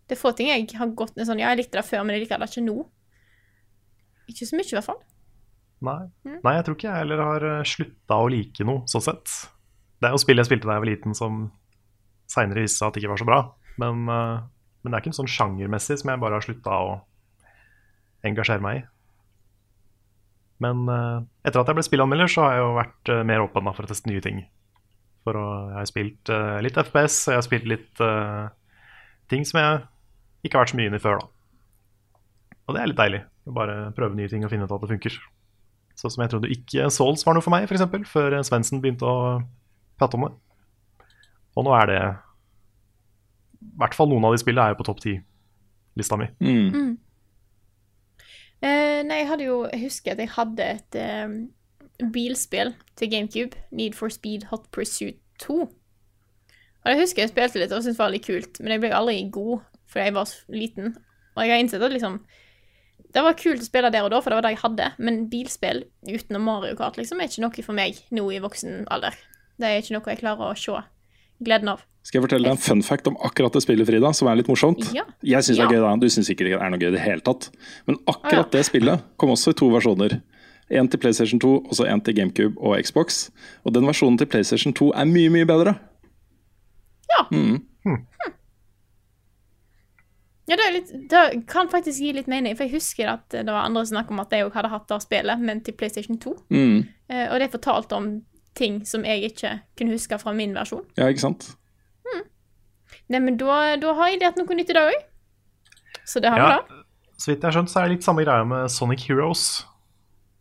Det er få ting jeg har gått ned sånn Ja, jeg likte det før, men jeg liker det ikke nå. Ikke så mye, i hvert fall. Nei. Mm. Nei, jeg tror ikke jeg heller har slutta å like noe, sånn sett. Det er jo spill jeg spilte da jeg var liten som seinere viste seg at det ikke var så bra. Men, eh, men det er ikke en sånn sjangermessig som jeg bare har slutta å engasjere meg i. Men eh, etter at jeg ble spillanmelder, så har jeg jo vært eh, mer åpen for å teste nye ting. For å, jeg har spilt uh, litt FPS, og jeg har spilt litt uh, ting som jeg ikke har vært så mye inn i før, da. Og det er litt deilig. Å bare prøve nye ting og finne ut at det funker. Sånn som jeg trodde ikke Souls var noe for meg, f.eks., før Svendsen begynte å prate om det. Og nå er det I hvert fall noen av de spillene er jo på topp ti-lista mi. Mm. Eh, nei, jeg hadde jo Jeg husker at jeg hadde et eh, bilspill til GameCube. Need for Speed Hot Pursuit 2. Og jeg husker jeg spilte litt og syntes det var litt kult, men jeg ble aldri god fordi jeg var liten. Og jeg har innsett at liksom Det var kult å spille der og da, for det var det jeg hadde, men bilspill utenom Mario Kart liksom er ikke noe for meg nå i voksen alder. Det er ikke noe jeg klarer å se gleden av. Skal jeg fortelle deg en fun fact om akkurat det spillet, Frida, som er litt morsomt? Ja. Jeg syns det er gøy, da. Du syns ikke det er noe gøy i det hele tatt. Men akkurat Ah, ja. det spillet kom også i to versjoner. En til PlayStation 2 og så en til GameCube og Xbox. Og den versjonen til PlayStation 2 er mye, mye bedre. Ja. Mm. Ja, det, er litt, det kan faktisk gi litt mening, for jeg husker at det var andre som snakket om at jeg òg hadde hatt det spillet, men til PlayStation 2. Mm. Eh, og det fortalte om ting som jeg ikke kunne huske fra min versjon. Ja, ikke sant? Nei, men da, da har jeg lært noe nytt i dag òg. Så det har vi da. så vidt jeg har skjønt, så er det litt samme greia med Sonic Heroes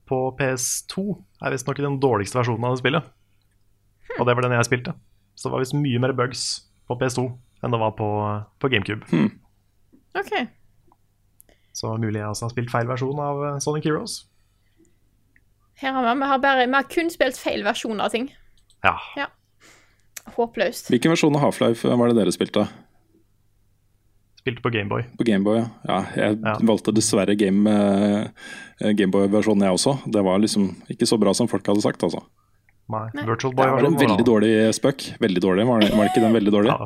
på PS2. Er visstnok den dårligste versjonen av det spillet. Og det var den jeg spilte. Så det var visst mye mer bugs på PS2 enn det var på, på GameCube. OK. Så mulig jeg også har spilt feil versjon av eh, Sonic Heroes. Her har vi, vi, har bare, vi har kun spilt feil versjoner av ting. Ja. Håpløst. Hvilken versjon av Half-Life var det dere spilte? Spilte på Gameboy. På Gameboy, ja. ja jeg Ja. valgte dessverre Game, eh, Gameboy-versjonen, jeg også. Det var liksom ikke så bra som folk hadde sagt, altså. Nei, Nei. Virtual Det Boy var var en veldig dårlig spøk. Veldig dårlig, var det, var ikke den veldig dårlig?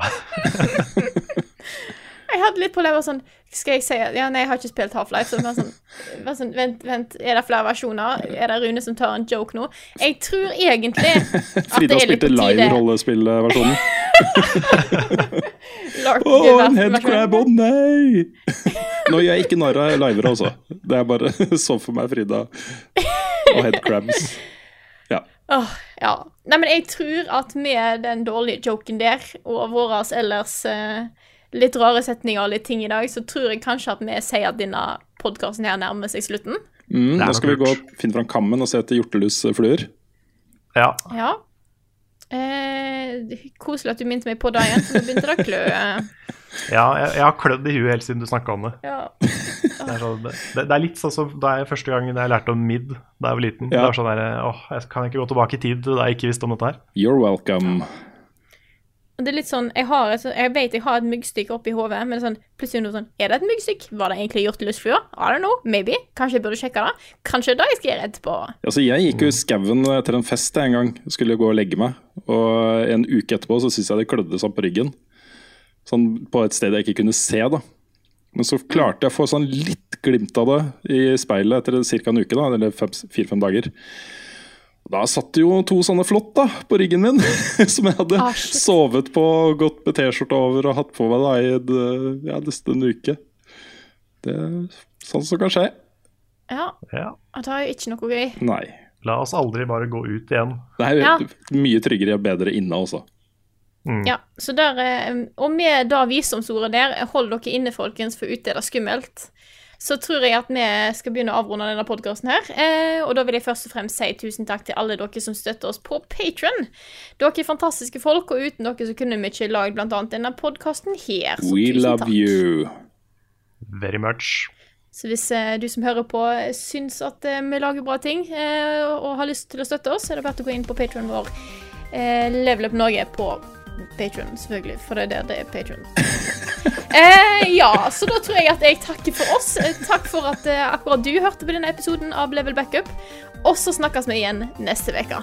Jeg hadde litt problemer sånn Skal jeg si Ja, nei, jeg har ikke spilt Half-Life. Så det var sånn, var sånn Vent, vent, er det flere versjoner? Er det Rune som tar en joke nå? Jeg tror egentlig at Frida det er litt spilte på tide live-rollespillversjonen. Lark Å, en headcrab! Å nei! Nå gjør jeg ikke narr av livere, altså. Det er bare sånn for meg Frida og headcrabs. Ja. Åh, ja. Nei, men jeg tror at med den dårlige joken der, og våre ellers eh, litt rare setninger og litt ting i dag, så tror jeg kanskje at vi sier at denne podkasten her nærmer seg slutten. Mm, nå skal vi gå og finne fram kammen og se etter hjortelusfluer. Ja. Ja. Eh, koselig at du minte meg på det igjen, for nå begynte det å klø. ja jeg, jeg har klødd i huet helt siden du snakka om det. Ja. Det er, sånn, det, det er litt sånn som da jeg første gang jeg lærte om mid da jeg var liten. Det var sånn der, åh, jeg Kan ikke gå tilbake i tid da jeg ikke visste om dette her? You're welcome. Det er litt sånn, Jeg, har et, jeg vet jeg har et myggstykke oppi hodet, men det er sånn, plutselig noe sånn Er det et myggstykk? Var det egentlig gjort I don't know. Maybe. Kanskje jeg burde sjekke det? Kanskje det jeg skal gjøre etterpå. Altså, jeg gikk jo i skauen etter en fest en gang. Skulle gå og legge meg. Og en uke etterpå så syntes jeg det klødde sånn på ryggen. Sånn på et sted jeg ikke kunne se, da. Men så klarte jeg å få sånn litt glimt av det i speilet etter ca. en uke, da, eller fire-fem dager. Da satt det jo to sånne flott da, på ryggen min, som jeg hadde Ah, sovet på, gått med T-skjorte over og hatt på meg da i ja, nesten en uke. Det er sånn som kan skje. Ja, Ja. det er jo ikke noe gøy. Nei. La oss aldri bare gå ut igjen. Det er Ja. mye tryggere og bedre inne også. Ja, så der, eh, Og med det visdomsordet der, hold dere inne, folkens, for ute er det skummelt. Så tror jeg at vi skal begynne å avrunde denne podkasten her. Eh, og da vil jeg først og fremst si tusen takk til alle dere som støtter oss på Patron. Dere er fantastiske folk, og uten dere så kunne vi ikke lagd bl.a. denne podkasten her. Så We tusen love takk. you. Very much. Så hvis eh, du som hører på syns at eh, vi lager bra ting eh, og har lyst til å støtte oss, er det verdt å gå inn på Patron vår. Eh, Level Up Norge på Patron, selvfølgelig, for det er der det er Patron. eh, ja, så da tror jeg at jeg takker for oss. Eh, Takk for at eh, akkurat du hørte på denne episoden av Level Backup. Og så snakkes vi igjen neste uke.